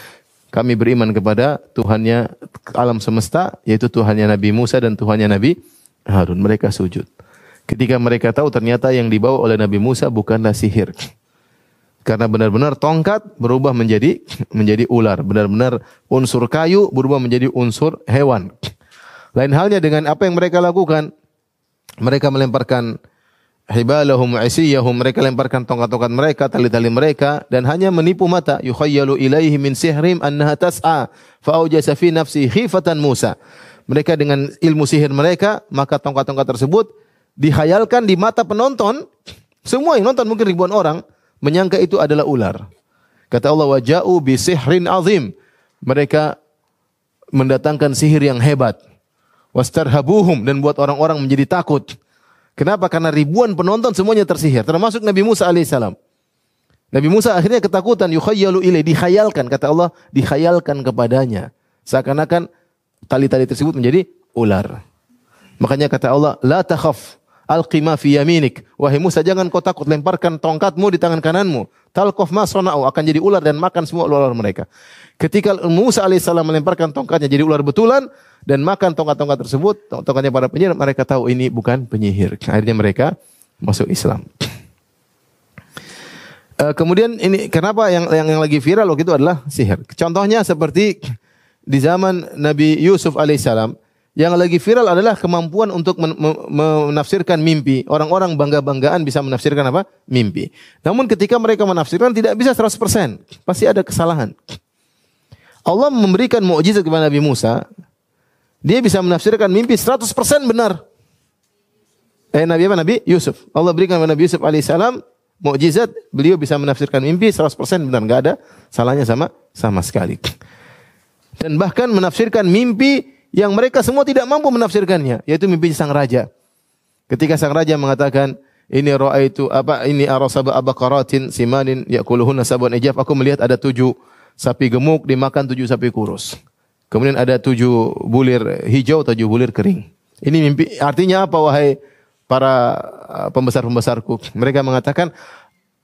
Kami beriman kepada Tuhannya alam semesta, yaitu Tuhannya Nabi Musa dan Tuhannya Nabi Harun. Mereka sujud. Ketika mereka tahu ternyata yang dibawa oleh Nabi Musa bukanlah sihir. Karena benar-benar tongkat berubah menjadi menjadi ular, benar-benar unsur kayu berubah menjadi unsur hewan. Lain halnya dengan apa yang mereka lakukan. Mereka melemparkan hibalahum isiyahum, mereka lemparkan tongkat-tongkat mereka, tali-tali mereka dan hanya menipu mata. Yukhayyalu ilaihi min sihrim annaha tas'a fa fi nafsi khifatan Musa. Mereka dengan ilmu sihir mereka, maka tongkat-tongkat tersebut dihayalkan di mata penonton, semua yang nonton mungkin ribuan orang menyangka itu adalah ular. Kata Allah waja'u bi sihrin azim. Mereka mendatangkan sihir yang hebat. Wastarhabuhum dan buat orang-orang menjadi takut. Kenapa? Karena ribuan penonton semuanya tersihir, termasuk Nabi Musa alaihissalam. Nabi Musa akhirnya ketakutan, yukhayyalu ilai, dikhayalkan. Kata Allah, dikhayalkan kepadanya. Seakan-akan tali-tali tersebut menjadi ular. Makanya kata Allah, la takhaf, Alqima fi yaminik. Wahai Musa, jangan kau takut, lemparkan tongkatmu di tangan kananmu. Talqaf ma sona'u, akan jadi ular dan makan semua ular mereka. Ketika Musa alaihissalam melemparkan tongkatnya jadi ular betulan dan makan tongkat-tongkat tersebut, tongkatnya para penyihir, mereka tahu ini bukan penyihir. Akhirnya mereka masuk Islam. Uh, kemudian ini kenapa yang, yang yang lagi viral waktu itu adalah sihir. Contohnya seperti di zaman Nabi Yusuf alaihissalam, yang lagi viral adalah kemampuan untuk menafsirkan mimpi. Orang-orang bangga-banggaan bisa menafsirkan apa? Mimpi. Namun ketika mereka menafsirkan tidak bisa 100%. Pasti ada kesalahan. Allah memberikan mukjizat kepada Nabi Musa. Dia bisa menafsirkan mimpi 100% benar. Eh Nabi apa? Nabi Yusuf. Allah berikan kepada Nabi Yusuf alaihissalam mukjizat. Beliau bisa menafsirkan mimpi 100% benar. Enggak ada salahnya sama sama sekali. Dan bahkan menafsirkan mimpi yang mereka semua tidak mampu menafsirkannya, yaitu mimpi sang raja. Ketika sang raja mengatakan, ini itu apa ini arasaba abakaratin simanin yakuluhunna sabun ijab. Aku melihat ada tujuh sapi gemuk dimakan tujuh sapi kurus. Kemudian ada tujuh bulir hijau, tujuh bulir kering. Ini mimpi artinya apa wahai para uh, pembesar-pembesarku? Mereka mengatakan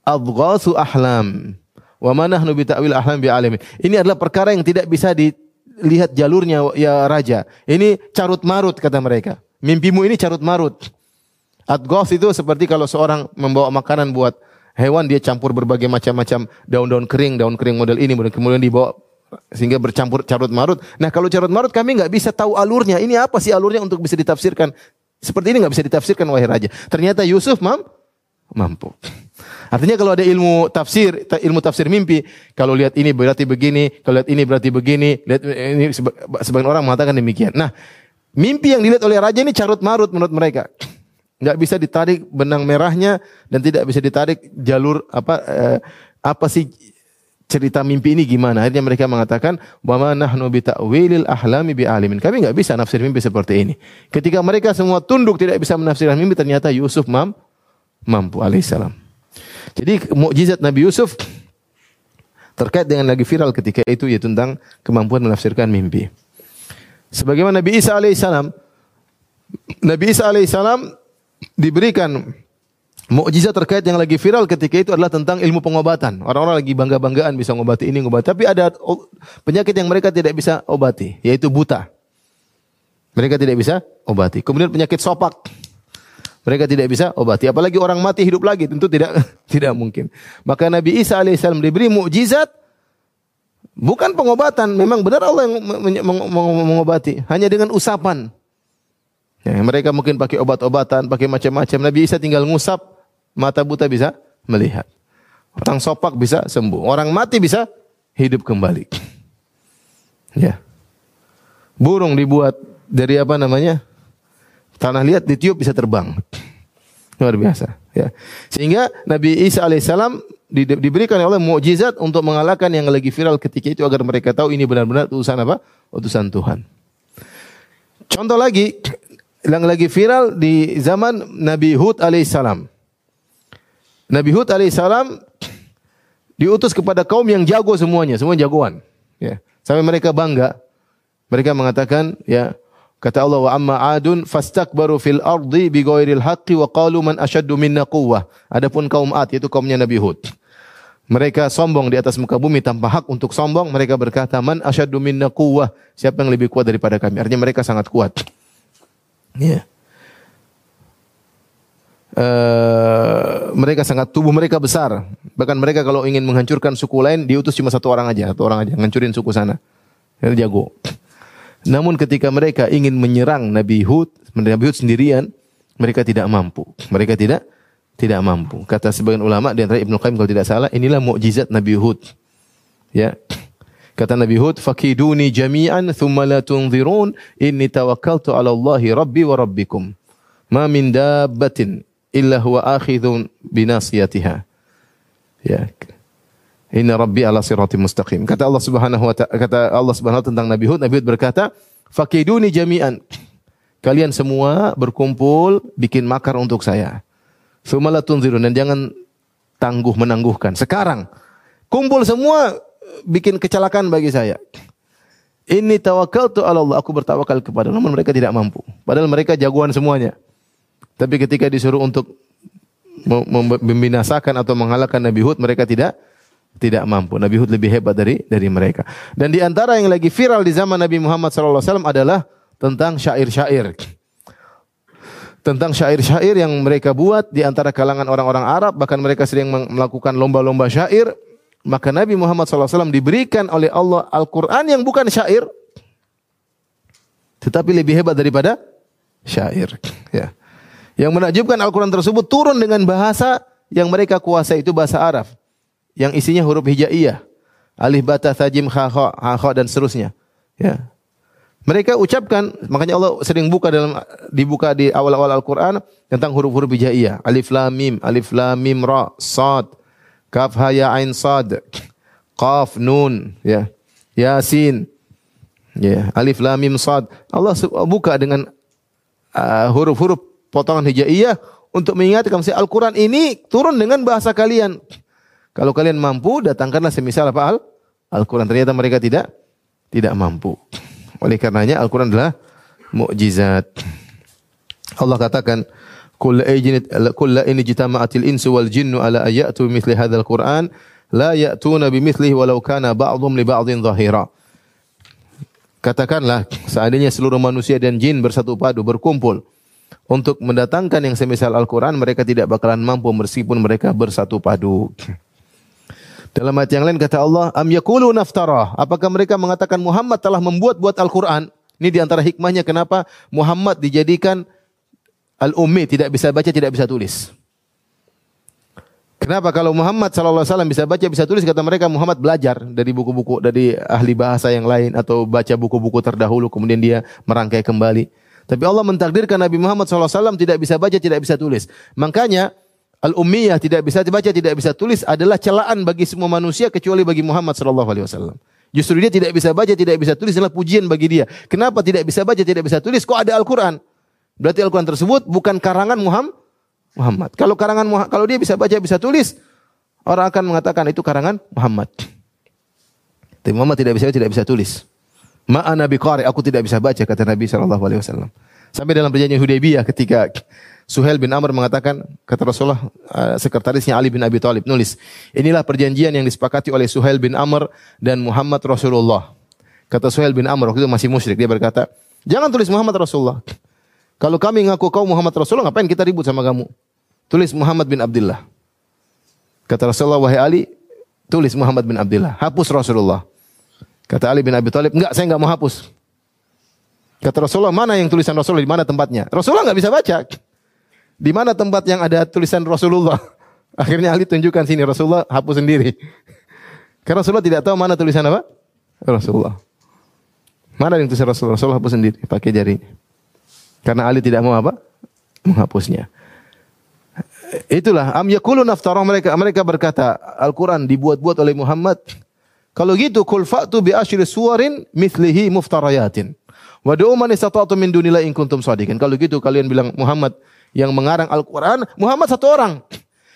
adghasu ahlam. Wa manahnu bi ta'wil ahlam bi alimi. Ini adalah perkara yang tidak bisa di lihat jalurnya ya raja. Ini carut marut kata mereka. Mimpimu ini carut marut. Adgos itu seperti kalau seorang membawa makanan buat hewan dia campur berbagai macam-macam daun-daun kering, daun kering model ini kemudian dibawa sehingga bercampur carut marut. Nah kalau carut marut kami nggak bisa tahu alurnya. Ini apa sih alurnya untuk bisa ditafsirkan? Seperti ini nggak bisa ditafsirkan wahai raja. Ternyata Yusuf mam mampu. Artinya kalau ada ilmu tafsir, ilmu tafsir mimpi, kalau lihat ini berarti begini, kalau lihat ini berarti begini, lihat ini sebagian orang mengatakan demikian. Nah, mimpi yang dilihat oleh raja ini carut marut menurut mereka. Enggak bisa ditarik benang merahnya dan tidak bisa ditarik jalur apa eh, apa sih cerita mimpi ini gimana? Akhirnya mereka mengatakan, "Wa ma nahnu bi ta'wilil ahlami bi alimin." Kami enggak bisa nafsir mimpi seperti ini. Ketika mereka semua tunduk tidak bisa menafsirkan mimpi, ternyata Yusuf mam mampu alaihissalam. Jadi mukjizat Nabi Yusuf terkait dengan lagi viral ketika itu yaitu tentang kemampuan menafsirkan mimpi. Sebagaimana Nabi Isa alaihissalam, Nabi Isa alaihissalam diberikan Mukjizat terkait yang lagi viral ketika itu adalah tentang ilmu pengobatan. Orang-orang lagi bangga-banggaan bisa mengobati ini, mengobati. Tapi ada penyakit yang mereka tidak bisa obati, yaitu buta. Mereka tidak bisa obati. Kemudian penyakit sopak. Mereka tidak bisa obati. Apalagi orang mati hidup lagi, tentu tidak tidak mungkin. Maka Nabi Isa alaihissalam diberi mukjizat bukan pengobatan. Memang benar Allah yang mengobati. Hanya dengan usapan. Ya, mereka mungkin pakai obat-obatan, pakai macam-macam. Nabi Isa tinggal ngusap, Mata buta bisa melihat. Orang sopak bisa sembuh. Orang mati bisa hidup kembali. Ya. Burung dibuat dari apa namanya? Tanah liat ditiup bisa terbang. Luar biasa. Ya. Sehingga Nabi Isa alaihissalam di, diberikan oleh mukjizat untuk mengalahkan yang lagi viral ketika itu agar mereka tahu ini benar-benar utusan apa? Utusan Tuhan. Contoh lagi yang lagi viral di zaman Nabi Hud alaihissalam. Nabi Hud alaihissalam diutus kepada kaum yang jago semuanya, semua jagoan. Ya. Sampai mereka bangga. Mereka mengatakan, ya, kata Allah wa amma adun fastakbaru fil ardi bi ghairil haqqi wa qalu man ashaddu minna quwwah. Adapun kaum Ad yaitu kaumnya Nabi Hud. Mereka sombong di atas muka bumi tanpa hak untuk sombong. Mereka berkata, man ashaddu minna quwwah. Siapa yang lebih kuat daripada kami? Artinya mereka sangat kuat. Ya. Yeah. Uh, mereka sangat tubuh mereka besar. Bahkan mereka kalau ingin menghancurkan suku lain diutus cuma satu orang aja, satu orang aja ngancurin suku sana. Dia jago. Namun ketika mereka ingin menyerang Nabi Hud, Nabi Hud sendirian, mereka tidak mampu. Mereka tidak tidak mampu. Kata sebagian ulama di antara Ibnu Qayyim kalau tidak salah, inilah mukjizat Nabi Hud. Ya. Kata Nabi Hud, "Fakiduni jami'an thumma la tunzirun, inni tawakkaltu 'ala Allahi rabbi wa rabbikum." Ma min dabbatin illa huwa akhidhun binasiyatiha. Ya. Inna rabbi ala sirati mustaqim. Kata Allah Subhanahu wa ta'ala kata Allah Subhanahu tentang Nabi Hud, Nabi Hud berkata, "Fakiduni jami'an." Kalian semua berkumpul bikin makar untuk saya. Sumala tunzirun dan jangan tangguh menangguhkan. Sekarang kumpul semua bikin kecelakaan bagi saya. Ini tawakkaltu ala Allah. Aku bertawakal kepada Allah. Namun mereka tidak mampu. Padahal mereka jagoan semuanya. Tapi ketika disuruh untuk membinasakan atau mengalahkan Nabi Hud, mereka tidak tidak mampu. Nabi Hud lebih hebat dari dari mereka. Dan di antara yang lagi viral di zaman Nabi Muhammad SAW adalah tentang syair-syair. Tentang syair-syair yang mereka buat di antara kalangan orang-orang Arab, bahkan mereka sering melakukan lomba-lomba syair. Maka Nabi Muhammad SAW diberikan oleh Allah Al-Quran yang bukan syair, tetapi lebih hebat daripada syair. Ya. Yang menakjubkan Al-Quran tersebut turun dengan bahasa yang mereka kuasai itu bahasa Arab. Yang isinya huruf hijaiyah. Alif, bata, tajim, kha, kha, dan seterusnya. Ya. Mereka ucapkan, makanya Allah sering buka dalam dibuka di awal-awal Al-Qur'an tentang huruf-huruf hijaiyah. Alif lam mim, alif lam mim ra, sad, kaf ha ya ain sad, qaf nun, ya. Yasin. Ya, alif lam mim sad. Allah buka dengan uh, huruf-huruf potongan hijaiyah untuk mengingatkan si Al-Quran ini turun dengan bahasa kalian. Kalau kalian mampu, datangkanlah semisal apa Al? Al-Quran. Ternyata mereka tidak tidak mampu. Oleh karenanya Al-Quran adalah mukjizat. Allah katakan, "Qul la in jitama'atil insu wal jinnu ala ayatu mithli hadzal Qur'an la ya'tuna bimithlihi walau kana ba'dhum li ba'dhin dhahira." Katakanlah, seandainya seluruh manusia dan jin bersatu padu, berkumpul, untuk mendatangkan yang semisal Al-Quran, mereka tidak bakalan mampu meskipun mereka bersatu padu. Dalam ayat yang lain kata Allah, Am yakulu naftara. Apakah mereka mengatakan Muhammad telah membuat-buat Al-Quran? Ini di antara hikmahnya kenapa Muhammad dijadikan al-ummi, tidak bisa baca, tidak bisa tulis. Kenapa kalau Muhammad sallallahu alaihi wasallam bisa baca bisa tulis kata mereka Muhammad belajar dari buku-buku dari ahli bahasa yang lain atau baca buku-buku terdahulu kemudian dia merangkai kembali. Tapi Allah mentakdirkan Nabi Muhammad SAW tidak bisa baca, tidak bisa tulis. Makanya al-ummiyah tidak bisa baca, tidak bisa tulis adalah celaan bagi semua manusia kecuali bagi Muhammad SAW. Justru dia tidak bisa baca, tidak bisa tulis adalah pujian bagi dia. Kenapa tidak bisa baca, tidak bisa tulis? Kok ada Al-Quran? Berarti Al-Quran tersebut bukan karangan Muhammad. Muhammad. Kalau karangan kalau dia bisa baca, bisa tulis, orang akan mengatakan itu karangan Muhammad. Tapi Muhammad tidak bisa tidak bisa tulis. Ma'ana biqari, aku tidak bisa baca kata Nabi sallallahu alaihi wasallam. Sampai dalam perjanjian Hudaybiyah ketika Suhail bin Amr mengatakan, kata Rasulullah, uh, sekretarisnya Ali bin Abi Thalib nulis, inilah perjanjian yang disepakati oleh Suhail bin Amr dan Muhammad Rasulullah. Kata Suhail bin Amr waktu itu masih musyrik, dia berkata, jangan tulis Muhammad Rasulullah. Kalau kami ngaku kau Muhammad Rasulullah, ngapain kita ribut sama kamu? Tulis Muhammad bin Abdullah. Kata Rasulullah, wahai Ali, tulis Muhammad bin Abdullah. Hapus Rasulullah. Kata Ali bin Abi Thalib, enggak, saya enggak mau hapus. Kata Rasulullah, mana yang tulisan Rasulullah, di mana tempatnya? Rasulullah enggak bisa baca. Di mana tempat yang ada tulisan Rasulullah? Akhirnya Ali tunjukkan sini Rasulullah hapus sendiri. Karena Rasulullah tidak tahu mana tulisan apa? Rasulullah. Mana yang tulisan Rasulullah? Rasulullah hapus sendiri pakai jarinya. Karena Ali tidak mau apa? Menghapusnya. Itulah am yakulun naftarah mereka mereka berkata Al-Qur'an dibuat-buat oleh Muhammad. Kalau gitu kul fa'tu bi asyri suwarin mithlihi muftarayatin. Wa du'u man istata'tum min dunillahi in kuntum shadiqin. Kalau gitu kalian bilang Muhammad yang mengarang Al-Quran, Muhammad satu orang.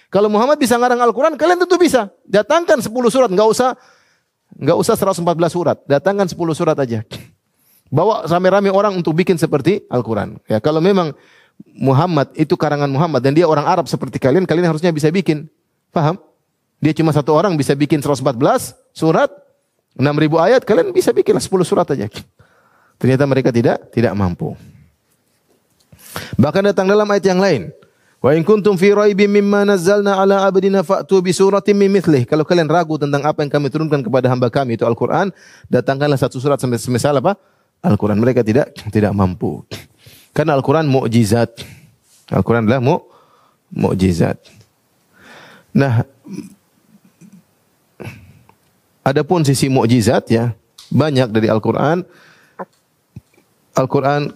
Kalau Muhammad bisa mengarang Al-Quran, kalian tentu bisa. Datangkan 10 surat, nggak usah nggak usah 114 surat. Datangkan 10 surat aja. Bawa rame-rame orang untuk bikin seperti Al-Quran. Ya, kalau memang Muhammad itu karangan Muhammad dan dia orang Arab seperti kalian, kalian harusnya bisa bikin. Paham? Dia cuma satu orang bisa bikin 114 surat, 6000 ayat, kalian bisa bikin 10 surat aja. Ternyata mereka tidak tidak mampu. Bahkan datang dalam ayat yang lain. Wa in kuntum fi raibin mimma nazzalna ala abdina fa'tu bi suratin min mithlih. Kalau kalian ragu tentang apa yang kami turunkan kepada hamba kami itu Al-Qur'an, datangkanlah satu surat semisal apa? Al-Qur'an. Mereka tidak tidak mampu. Karena Al-Qur'an mukjizat. Al-Qur'an adalah mu mukjizat. Nah, adapun sisi mukjizat ya, banyak dari Al-Qur'an. Al-Qur'an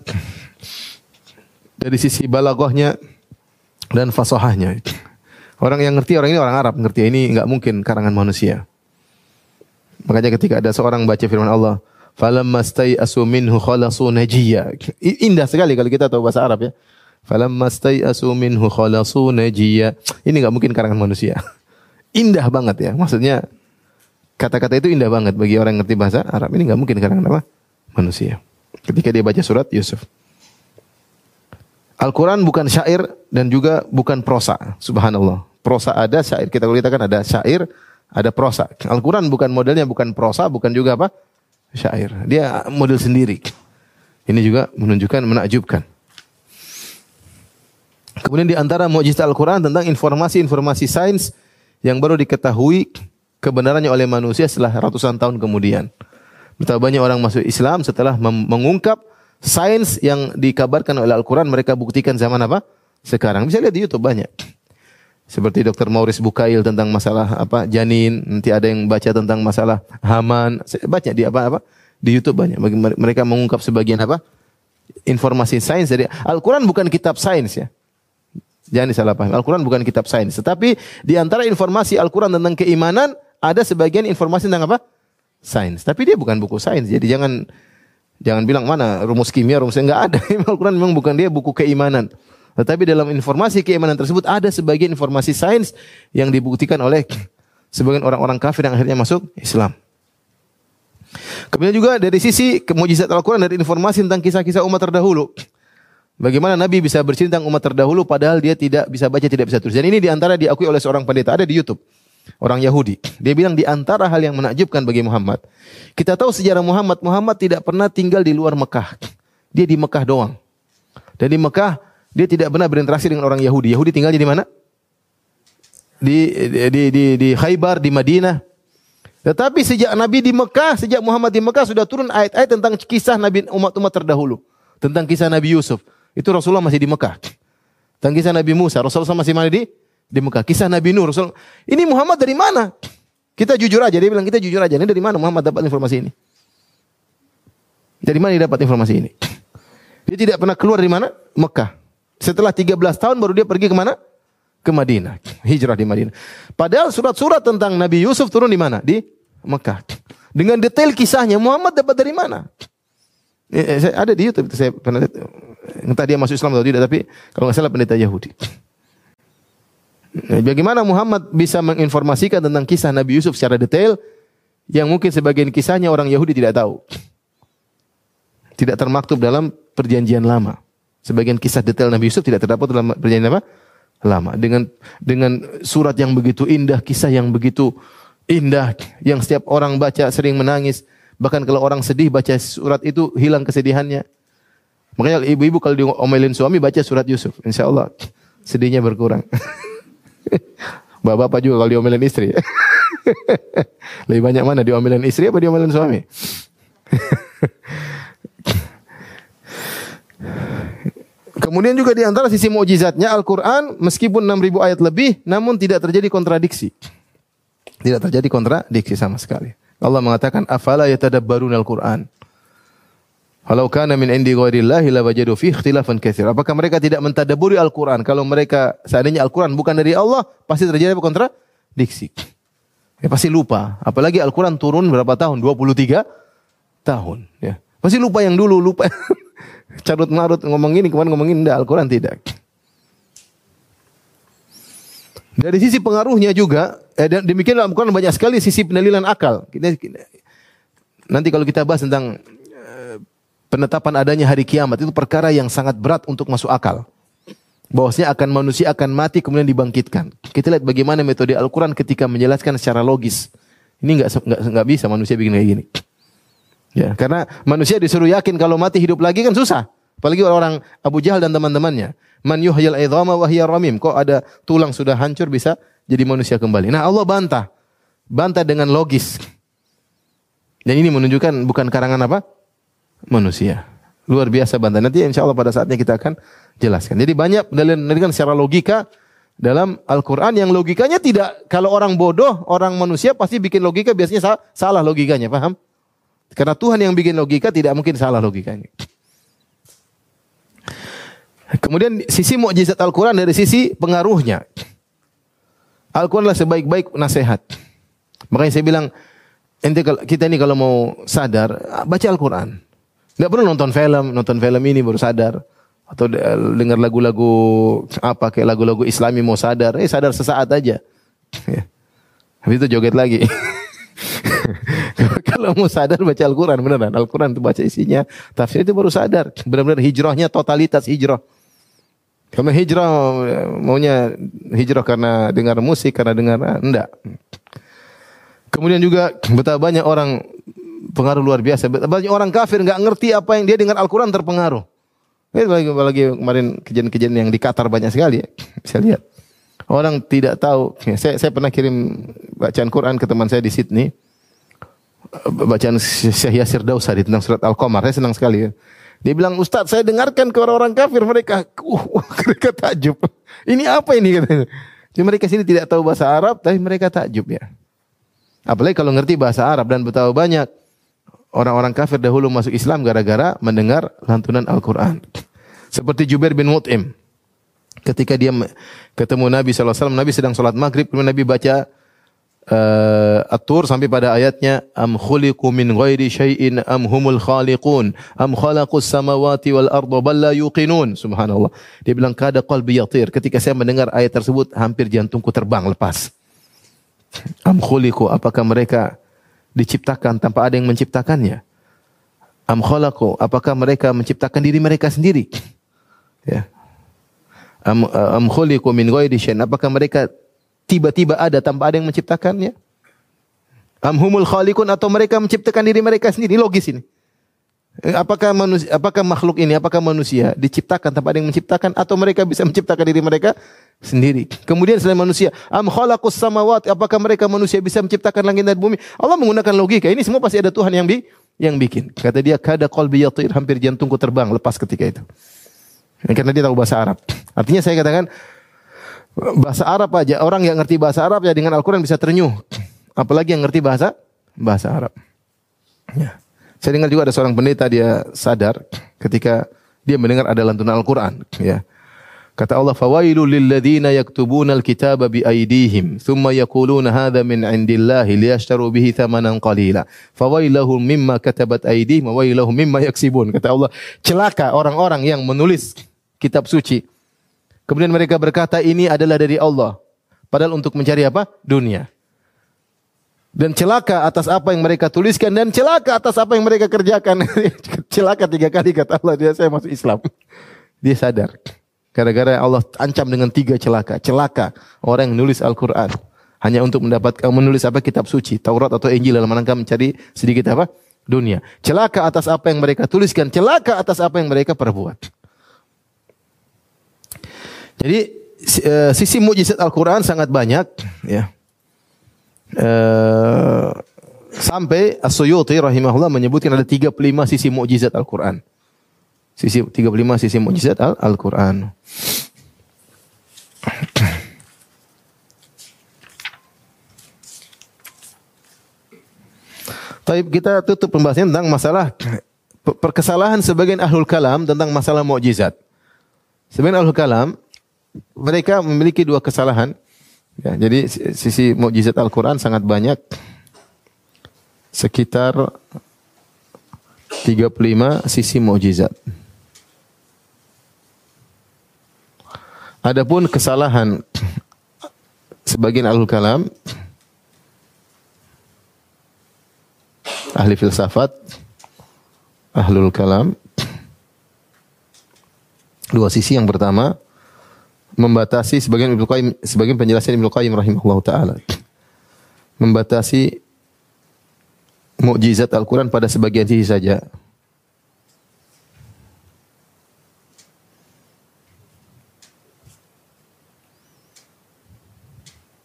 dari sisi balaghahnya dan fasahahnya. Orang yang ngerti orang ini orang Arab ngerti ini enggak mungkin karangan manusia. Makanya ketika ada seorang baca firman Allah, "Falamma stai'asu minhu khalasu najiyya." Indah sekali kalau kita tahu bahasa Arab ya. "Falamma stai'asu minhu khalasu najiyya." Ini enggak mungkin karangan manusia. Indah banget ya. Maksudnya kata-kata itu indah banget bagi orang yang ngerti bahasa Arab. Ini enggak mungkin karangan apa? Manusia. Ketika dia baca surat Yusuf. Al-Quran bukan syair dan juga bukan prosa. Subhanallah. Prosa ada, syair. Kita kita kan ada syair, ada prosa. Al-Quran bukan modelnya, bukan prosa, bukan juga apa? Syair. Dia model sendiri. Ini juga menunjukkan, menakjubkan. Kemudian di antara mujizat Al-Quran tentang informasi-informasi sains yang baru diketahui kebenarannya oleh manusia setelah ratusan tahun kemudian. Betapa banyak orang masuk Islam setelah mengungkap sains yang dikabarkan oleh Al-Quran mereka buktikan zaman apa? Sekarang. Bisa lihat di Youtube banyak. Seperti Dr. Maurice Bukail tentang masalah apa janin, nanti ada yang baca tentang masalah Haman, baca di apa apa di YouTube banyak. Mereka mengungkap sebagian apa informasi sains dari Al-Quran bukan kitab sains ya. Jangan salah paham. Al-Quran bukan kitab sains, tetapi di antara informasi Al-Quran tentang keimanan ada sebagian informasi tentang apa? Sains. Tapi dia bukan buku sains. Jadi jangan Jangan bilang mana rumus kimia, rumusnya enggak ada. Al-Quran memang bukan dia buku keimanan. Tetapi dalam informasi keimanan tersebut ada sebagian informasi sains yang dibuktikan oleh sebagian orang-orang kafir yang akhirnya masuk Islam. Kemudian juga dari sisi kemujizat Al-Quran dari informasi tentang kisah-kisah umat terdahulu. Bagaimana Nabi bisa bercerita tentang umat terdahulu padahal dia tidak bisa baca, tidak bisa tulis. Dan ini di antara diakui oleh seorang pendeta, ada di Youtube orang Yahudi. Dia bilang di antara hal yang menakjubkan bagi Muhammad. Kita tahu sejarah Muhammad, Muhammad tidak pernah tinggal di luar Mekah. Dia di Mekah doang. Dan di Mekah dia tidak pernah berinteraksi dengan orang Yahudi. Yahudi tinggalnya di mana? Di di di di Khaybar, di Madinah. Tetapi sejak Nabi di Mekah, sejak Muhammad di Mekah sudah turun ayat-ayat tentang kisah Nabi umat-umat terdahulu, tentang kisah Nabi Yusuf. Itu Rasulullah masih di Mekah. Tentang kisah Nabi Musa, Rasulullah masih mana di di Mekah. Kisah Nabi Nuh. Rasul, ini Muhammad dari mana? Kita jujur aja. Dia bilang kita jujur aja. Ini dari mana Muhammad dapat informasi ini? Dari mana dia dapat informasi ini? Dia tidak pernah keluar dari mana? Mekah. Setelah 13 tahun baru dia pergi ke mana? Ke Madinah. Hijrah di Madinah. Padahal surat-surat tentang Nabi Yusuf turun di mana? Di Mekah. Dengan detail kisahnya Muhammad dapat dari mana? Eh, eh ada di YouTube saya pernah lihat. Entah dia masuk Islam atau tidak tapi kalau nggak salah pendeta Yahudi. Nah, bagaimana Muhammad bisa menginformasikan tentang kisah Nabi Yusuf secara detail yang mungkin sebagian kisahnya orang Yahudi tidak tahu. Tidak termaktub dalam perjanjian lama. Sebagian kisah detail Nabi Yusuf tidak terdapat dalam perjanjian apa? Lama. Dengan dengan surat yang begitu indah, kisah yang begitu indah, yang setiap orang baca sering menangis. Bahkan kalau orang sedih baca surat itu hilang kesedihannya. Makanya ibu-ibu kalau diomelin suami baca surat Yusuf, insya Allah sedihnya berkurang. Bapak-bapak juga kalau diomelin istri. Lebih banyak mana diomelin istri apa diomelin suami? Kemudian juga di antara sisi mukjizatnya Al-Qur'an meskipun 6000 ayat lebih namun tidak terjadi kontradiksi. Tidak terjadi kontradiksi sama sekali. Allah mengatakan afala yatadabbarun al-Qur'an. Kalau kana min indi ghairillahi lawajadu fi ikhtilafan katsir. Apakah mereka tidak mentadaburi Al-Qur'an? Kalau mereka seandainya Al-Qur'an bukan dari Allah, pasti terjadi apa kontradiksi. Ya pasti lupa. Apalagi Al-Qur'an turun berapa tahun? 23 tahun, ya. Pasti lupa yang dulu, lupa. Carut marut ngomong ini, kemarin ngomong ini, Al-Qur'an tidak. Dari sisi pengaruhnya juga, eh, demikian Al-Quran banyak sekali sisi pendalilan akal. Nanti kalau kita bahas tentang penetapan adanya hari kiamat itu perkara yang sangat berat untuk masuk akal. Bahwasanya akan manusia akan mati kemudian dibangkitkan. Kita lihat bagaimana metode Al-Quran ketika menjelaskan secara logis. Ini nggak nggak bisa manusia bikin kayak gini. Ya, karena manusia disuruh yakin kalau mati hidup lagi kan susah. Apalagi orang Abu Jahal dan teman-temannya. Man yuhyil idhama wa hiya ramim. Kok ada tulang sudah hancur bisa jadi manusia kembali. Nah, Allah bantah. Bantah dengan logis. Dan ini menunjukkan bukan karangan apa? Manusia. Luar biasa bantahan. Nanti insya Allah pada saatnya kita akan jelaskan. Jadi banyak pendalilan secara logika dalam Al-Quran yang logikanya tidak, kalau orang bodoh, orang manusia pasti bikin logika biasanya salah logikanya, paham? Karena Tuhan yang bikin logika tidak mungkin salah logikanya. Kemudian sisi mukjizat Al-Quran dari sisi pengaruhnya. Al-Quran adalah sebaik-baik nasihat. Makanya saya bilang, kita ini kalau mau sadar, baca Al-Quran. Nggak perlu nonton film, nonton film ini baru sadar. Atau dengar lagu-lagu apa kayak lagu-lagu Islami mau sadar, eh sadar sesaat aja. Habis itu joget lagi. Kalau mau sadar baca Al-Quran beneran. Al-Quran itu baca isinya. Tafsir itu baru sadar. Benar-benar hijrahnya totalitas hijrah. Karena hijrah maunya hijrah karena dengar musik, karena dengar enggak. Kemudian juga betapa banyak orang pengaruh luar biasa. Banyak orang kafir nggak ngerti apa yang dia dengar Al-Quran terpengaruh. Lagi, lagi kemarin kejadian-kejadian yang di Qatar banyak sekali ya. Bisa lihat. Orang tidak tahu. Ya, saya, saya pernah kirim bacaan Quran ke teman saya di Sydney. Bacaan Syekh Yasir Dausari tentang surat Al-Qamar. Saya senang sekali ya. Dia bilang, Ustaz saya dengarkan ke orang-orang kafir. Mereka, uh, mereka takjub. Ini apa ini? Jadi mereka sini tidak tahu bahasa Arab, tapi mereka takjub ya. Apalagi kalau ngerti bahasa Arab dan betapa banyak orang-orang kafir dahulu masuk Islam gara-gara mendengar lantunan Al-Quran. Seperti Jubair bin Mut'im. Ketika dia ketemu Nabi SAW, Nabi sedang sholat maghrib, kemudian Nabi baca uh, At-Tur sampai pada ayatnya am khuliqu min ghairi syai'in am humul khaliqun am khalaqus samawati wal arda bal la yuqinun subhanallah dia bilang kada qalbi yatir ketika saya mendengar ayat tersebut hampir jantungku terbang lepas am khuliqu apakah mereka diciptakan tanpa ada yang menciptakannya? Am khalaqu, apakah mereka menciptakan diri mereka sendiri? Ya. Am, am khuliqu min ghairi syai'in, apakah mereka tiba-tiba ada tanpa ada yang menciptakannya? Am humul khaliqun atau mereka menciptakan diri mereka sendiri? Logis ini. Eh, apakah manusia, apakah makhluk ini, apakah manusia diciptakan tanpa ada yang menciptakan atau mereka bisa menciptakan diri mereka sendiri. Kemudian selain manusia, am khalaqus samawat, apakah mereka manusia bisa menciptakan langit dan bumi? Allah menggunakan logika. Ini semua pasti ada Tuhan yang bi yang bikin. Kata dia, kada qalbi yatir, hampir jantungku terbang lepas ketika itu. Karena dia tahu bahasa Arab. Artinya saya katakan bahasa Arab aja, orang yang ngerti bahasa Arab ya dengan Al-Qur'an bisa terenyuh. Apalagi yang ngerti bahasa bahasa Arab. Ya. Saya dengar juga ada seorang pendeta dia sadar ketika dia mendengar ada lantunan Al-Qur'an, ya. Kata Allah, "Fawailu lilladzina yaktubuna al-kitaba bi aydihim, thumma yaquluna hadha min 'indillahi liyashtaru bihi thamanan qalila. Fawailahum mimma katabat aydihim wa wailahum mimma yaksibun." Kata Allah, celaka orang-orang yang menulis kitab suci. Kemudian mereka berkata, "Ini adalah dari Allah." Padahal untuk mencari apa? Dunia. Dan celaka atas apa yang mereka tuliskan dan celaka atas apa yang mereka kerjakan. celaka tiga kali kata Allah dia saya masuk Islam. dia sadar. Gara-gara Allah ancam dengan tiga celaka. Celaka orang yang nulis Al-Quran. Hanya untuk mendapatkan menulis apa kitab suci, Taurat atau Injil dalam rangka mencari sedikit apa? Dunia. Celaka atas apa yang mereka tuliskan, celaka atas apa yang mereka perbuat. Jadi eh, sisi mujizat Al-Quran sangat banyak, ya. Uh, sampai As-Suyuti rahimahullah menyebutkan ada 35 sisi mukjizat Al-Qur'an. Sisi 35 sisi mukjizat Al-Qur'an. Taib kita tutup pembahasan tentang masalah perkesalahan sebagian ahlul kalam tentang masalah mukjizat. Sebagian ahlul kalam mereka memiliki dua kesalahan. Ya, jadi sisi mukjizat Al-Qur'an sangat banyak. Sekitar 35 sisi mukjizat. Adapun kesalahan sebagian ahlul kalam ahli filsafat ahlul kalam dua sisi yang pertama membatasi sebagian Ibnu Qayyim sebagian penjelasan Ibnu Qayyim rahimahullahu taala membatasi mukjizat Al-Qur'an pada sebagian sisi saja.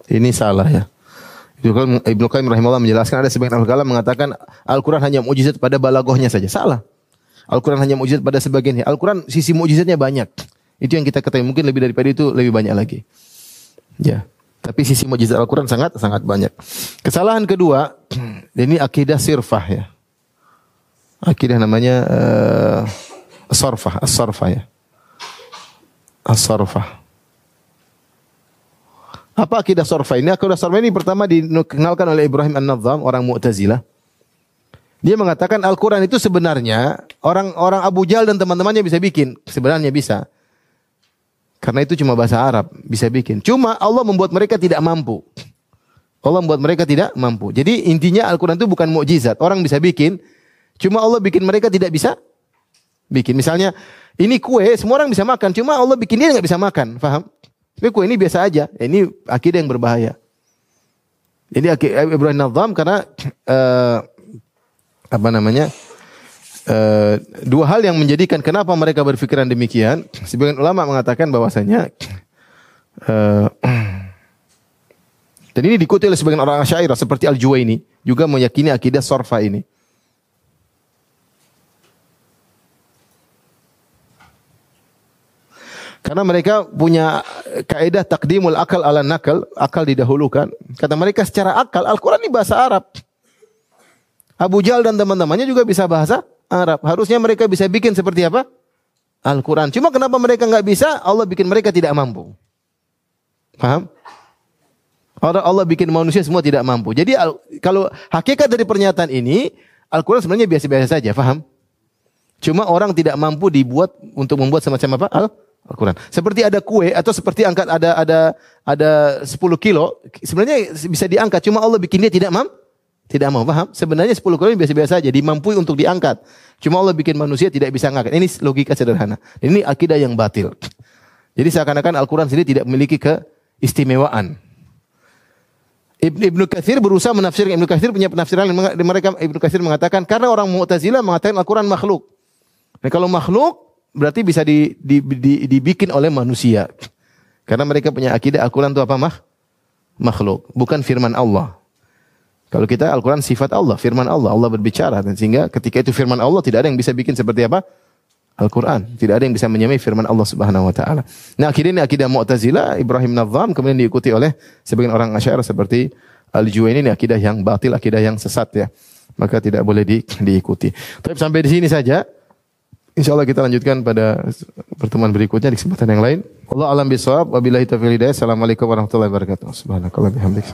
Ini salah ya. Ibnu Qayyim rahimahullah menjelaskan ada sebagian al-kalam mengatakan Al-Qur'an hanya mukjizat pada balagohnya saja. Salah. Al-Qur'an hanya mukjizat pada sebagian. Al-Qur'an sisi mukjizatnya banyak. Itu yang kita ketahui. Mungkin lebih daripada itu lebih banyak lagi. Ya. Tapi sisi mujizat Al-Quran sangat sangat banyak. Kesalahan kedua, ini akidah sirfah ya. Akidah namanya uh, sorfah, as-sorfah ya. As-sorfah. Apa akidah sorfah ini? Akidah sorfah ini pertama dikenalkan oleh Ibrahim An-Nazam, orang Mu'tazilah. Dia mengatakan Al-Quran itu sebenarnya orang-orang Abu Jal dan teman-temannya bisa bikin. Sebenarnya bisa. Karena itu cuma bahasa Arab, bisa bikin. Cuma Allah membuat mereka tidak mampu. Allah membuat mereka tidak mampu. Jadi intinya Al-Quran itu bukan mukjizat. Orang bisa bikin, cuma Allah bikin mereka tidak bisa bikin. Misalnya, ini kue, semua orang bisa makan. Cuma Allah bikin dia nggak bisa makan. Faham? Tapi kue ini biasa aja. Ini akidah yang berbahaya. Jadi Ibrahim Nazam karena uh, apa namanya? uh, dua hal yang menjadikan kenapa mereka berpikiran demikian. Sebagian ulama mengatakan bahwasanya uh, dan ini diikuti oleh sebagian orang Asy'ariyah seperti Al-Juwaini juga meyakini akidah sorfa ini. Karena mereka punya kaidah takdimul akal ala nakal, akal didahulukan. Kata mereka secara akal Al-Qur'an ini bahasa Arab. Abu Jal dan teman-temannya juga bisa bahasa Arab. Harusnya mereka bisa bikin seperti apa? Al-Quran. Cuma kenapa mereka nggak bisa? Allah bikin mereka tidak mampu. Paham? Orang Allah bikin manusia semua tidak mampu. Jadi kalau hakikat dari pernyataan ini, Al-Quran sebenarnya biasa-biasa saja. Paham? Cuma orang tidak mampu dibuat untuk membuat semacam apa? Al Al-Quran. Seperti ada kue atau seperti angkat ada ada ada 10 kilo, sebenarnya bisa diangkat. Cuma Allah bikin dia tidak mampu tidak mau paham. Sebenarnya 10 kilo biasa-biasa saja, dimampui untuk diangkat. Cuma Allah bikin manusia tidak bisa ngangkat. Ini logika sederhana. Ini akidah yang batil. Jadi seakan-akan Al-Quran sendiri tidak memiliki keistimewaan. Ibnu Katsir berusaha menafsirkan Ibnu Katsir punya penafsiran mereka Ibnu Katsir mengatakan karena orang Mu'tazilah mengatakan Al-Qur'an makhluk. Nah, kalau makhluk berarti bisa di, di, di, dibikin oleh manusia. Karena mereka punya akidah Al-Qur'an itu apa mah? Makhluk, bukan firman Allah. Kalau kita Al-Quran sifat Allah, firman Allah, Allah berbicara. Dan sehingga ketika itu firman Allah, tidak ada yang bisa bikin seperti apa? Al-Quran. Tidak ada yang bisa menyamai firman Allah subhanahu wa ta'ala. Nah akhirnya ini akidah Mu'tazila, Ibrahim Nazam, kemudian diikuti oleh sebagian orang Asy'ar seperti Al-Juwaini, ini akidah yang batil, akidah yang sesat ya. Maka tidak boleh di, diikuti. Tapi sampai di sini saja. Insya Allah kita lanjutkan pada pertemuan berikutnya di kesempatan yang lain. Allah alam bisawab. Wabillahi taufiq hidayah. Assalamualaikum warahmatullahi wabarakatuh. Subhanakallah bihamdik.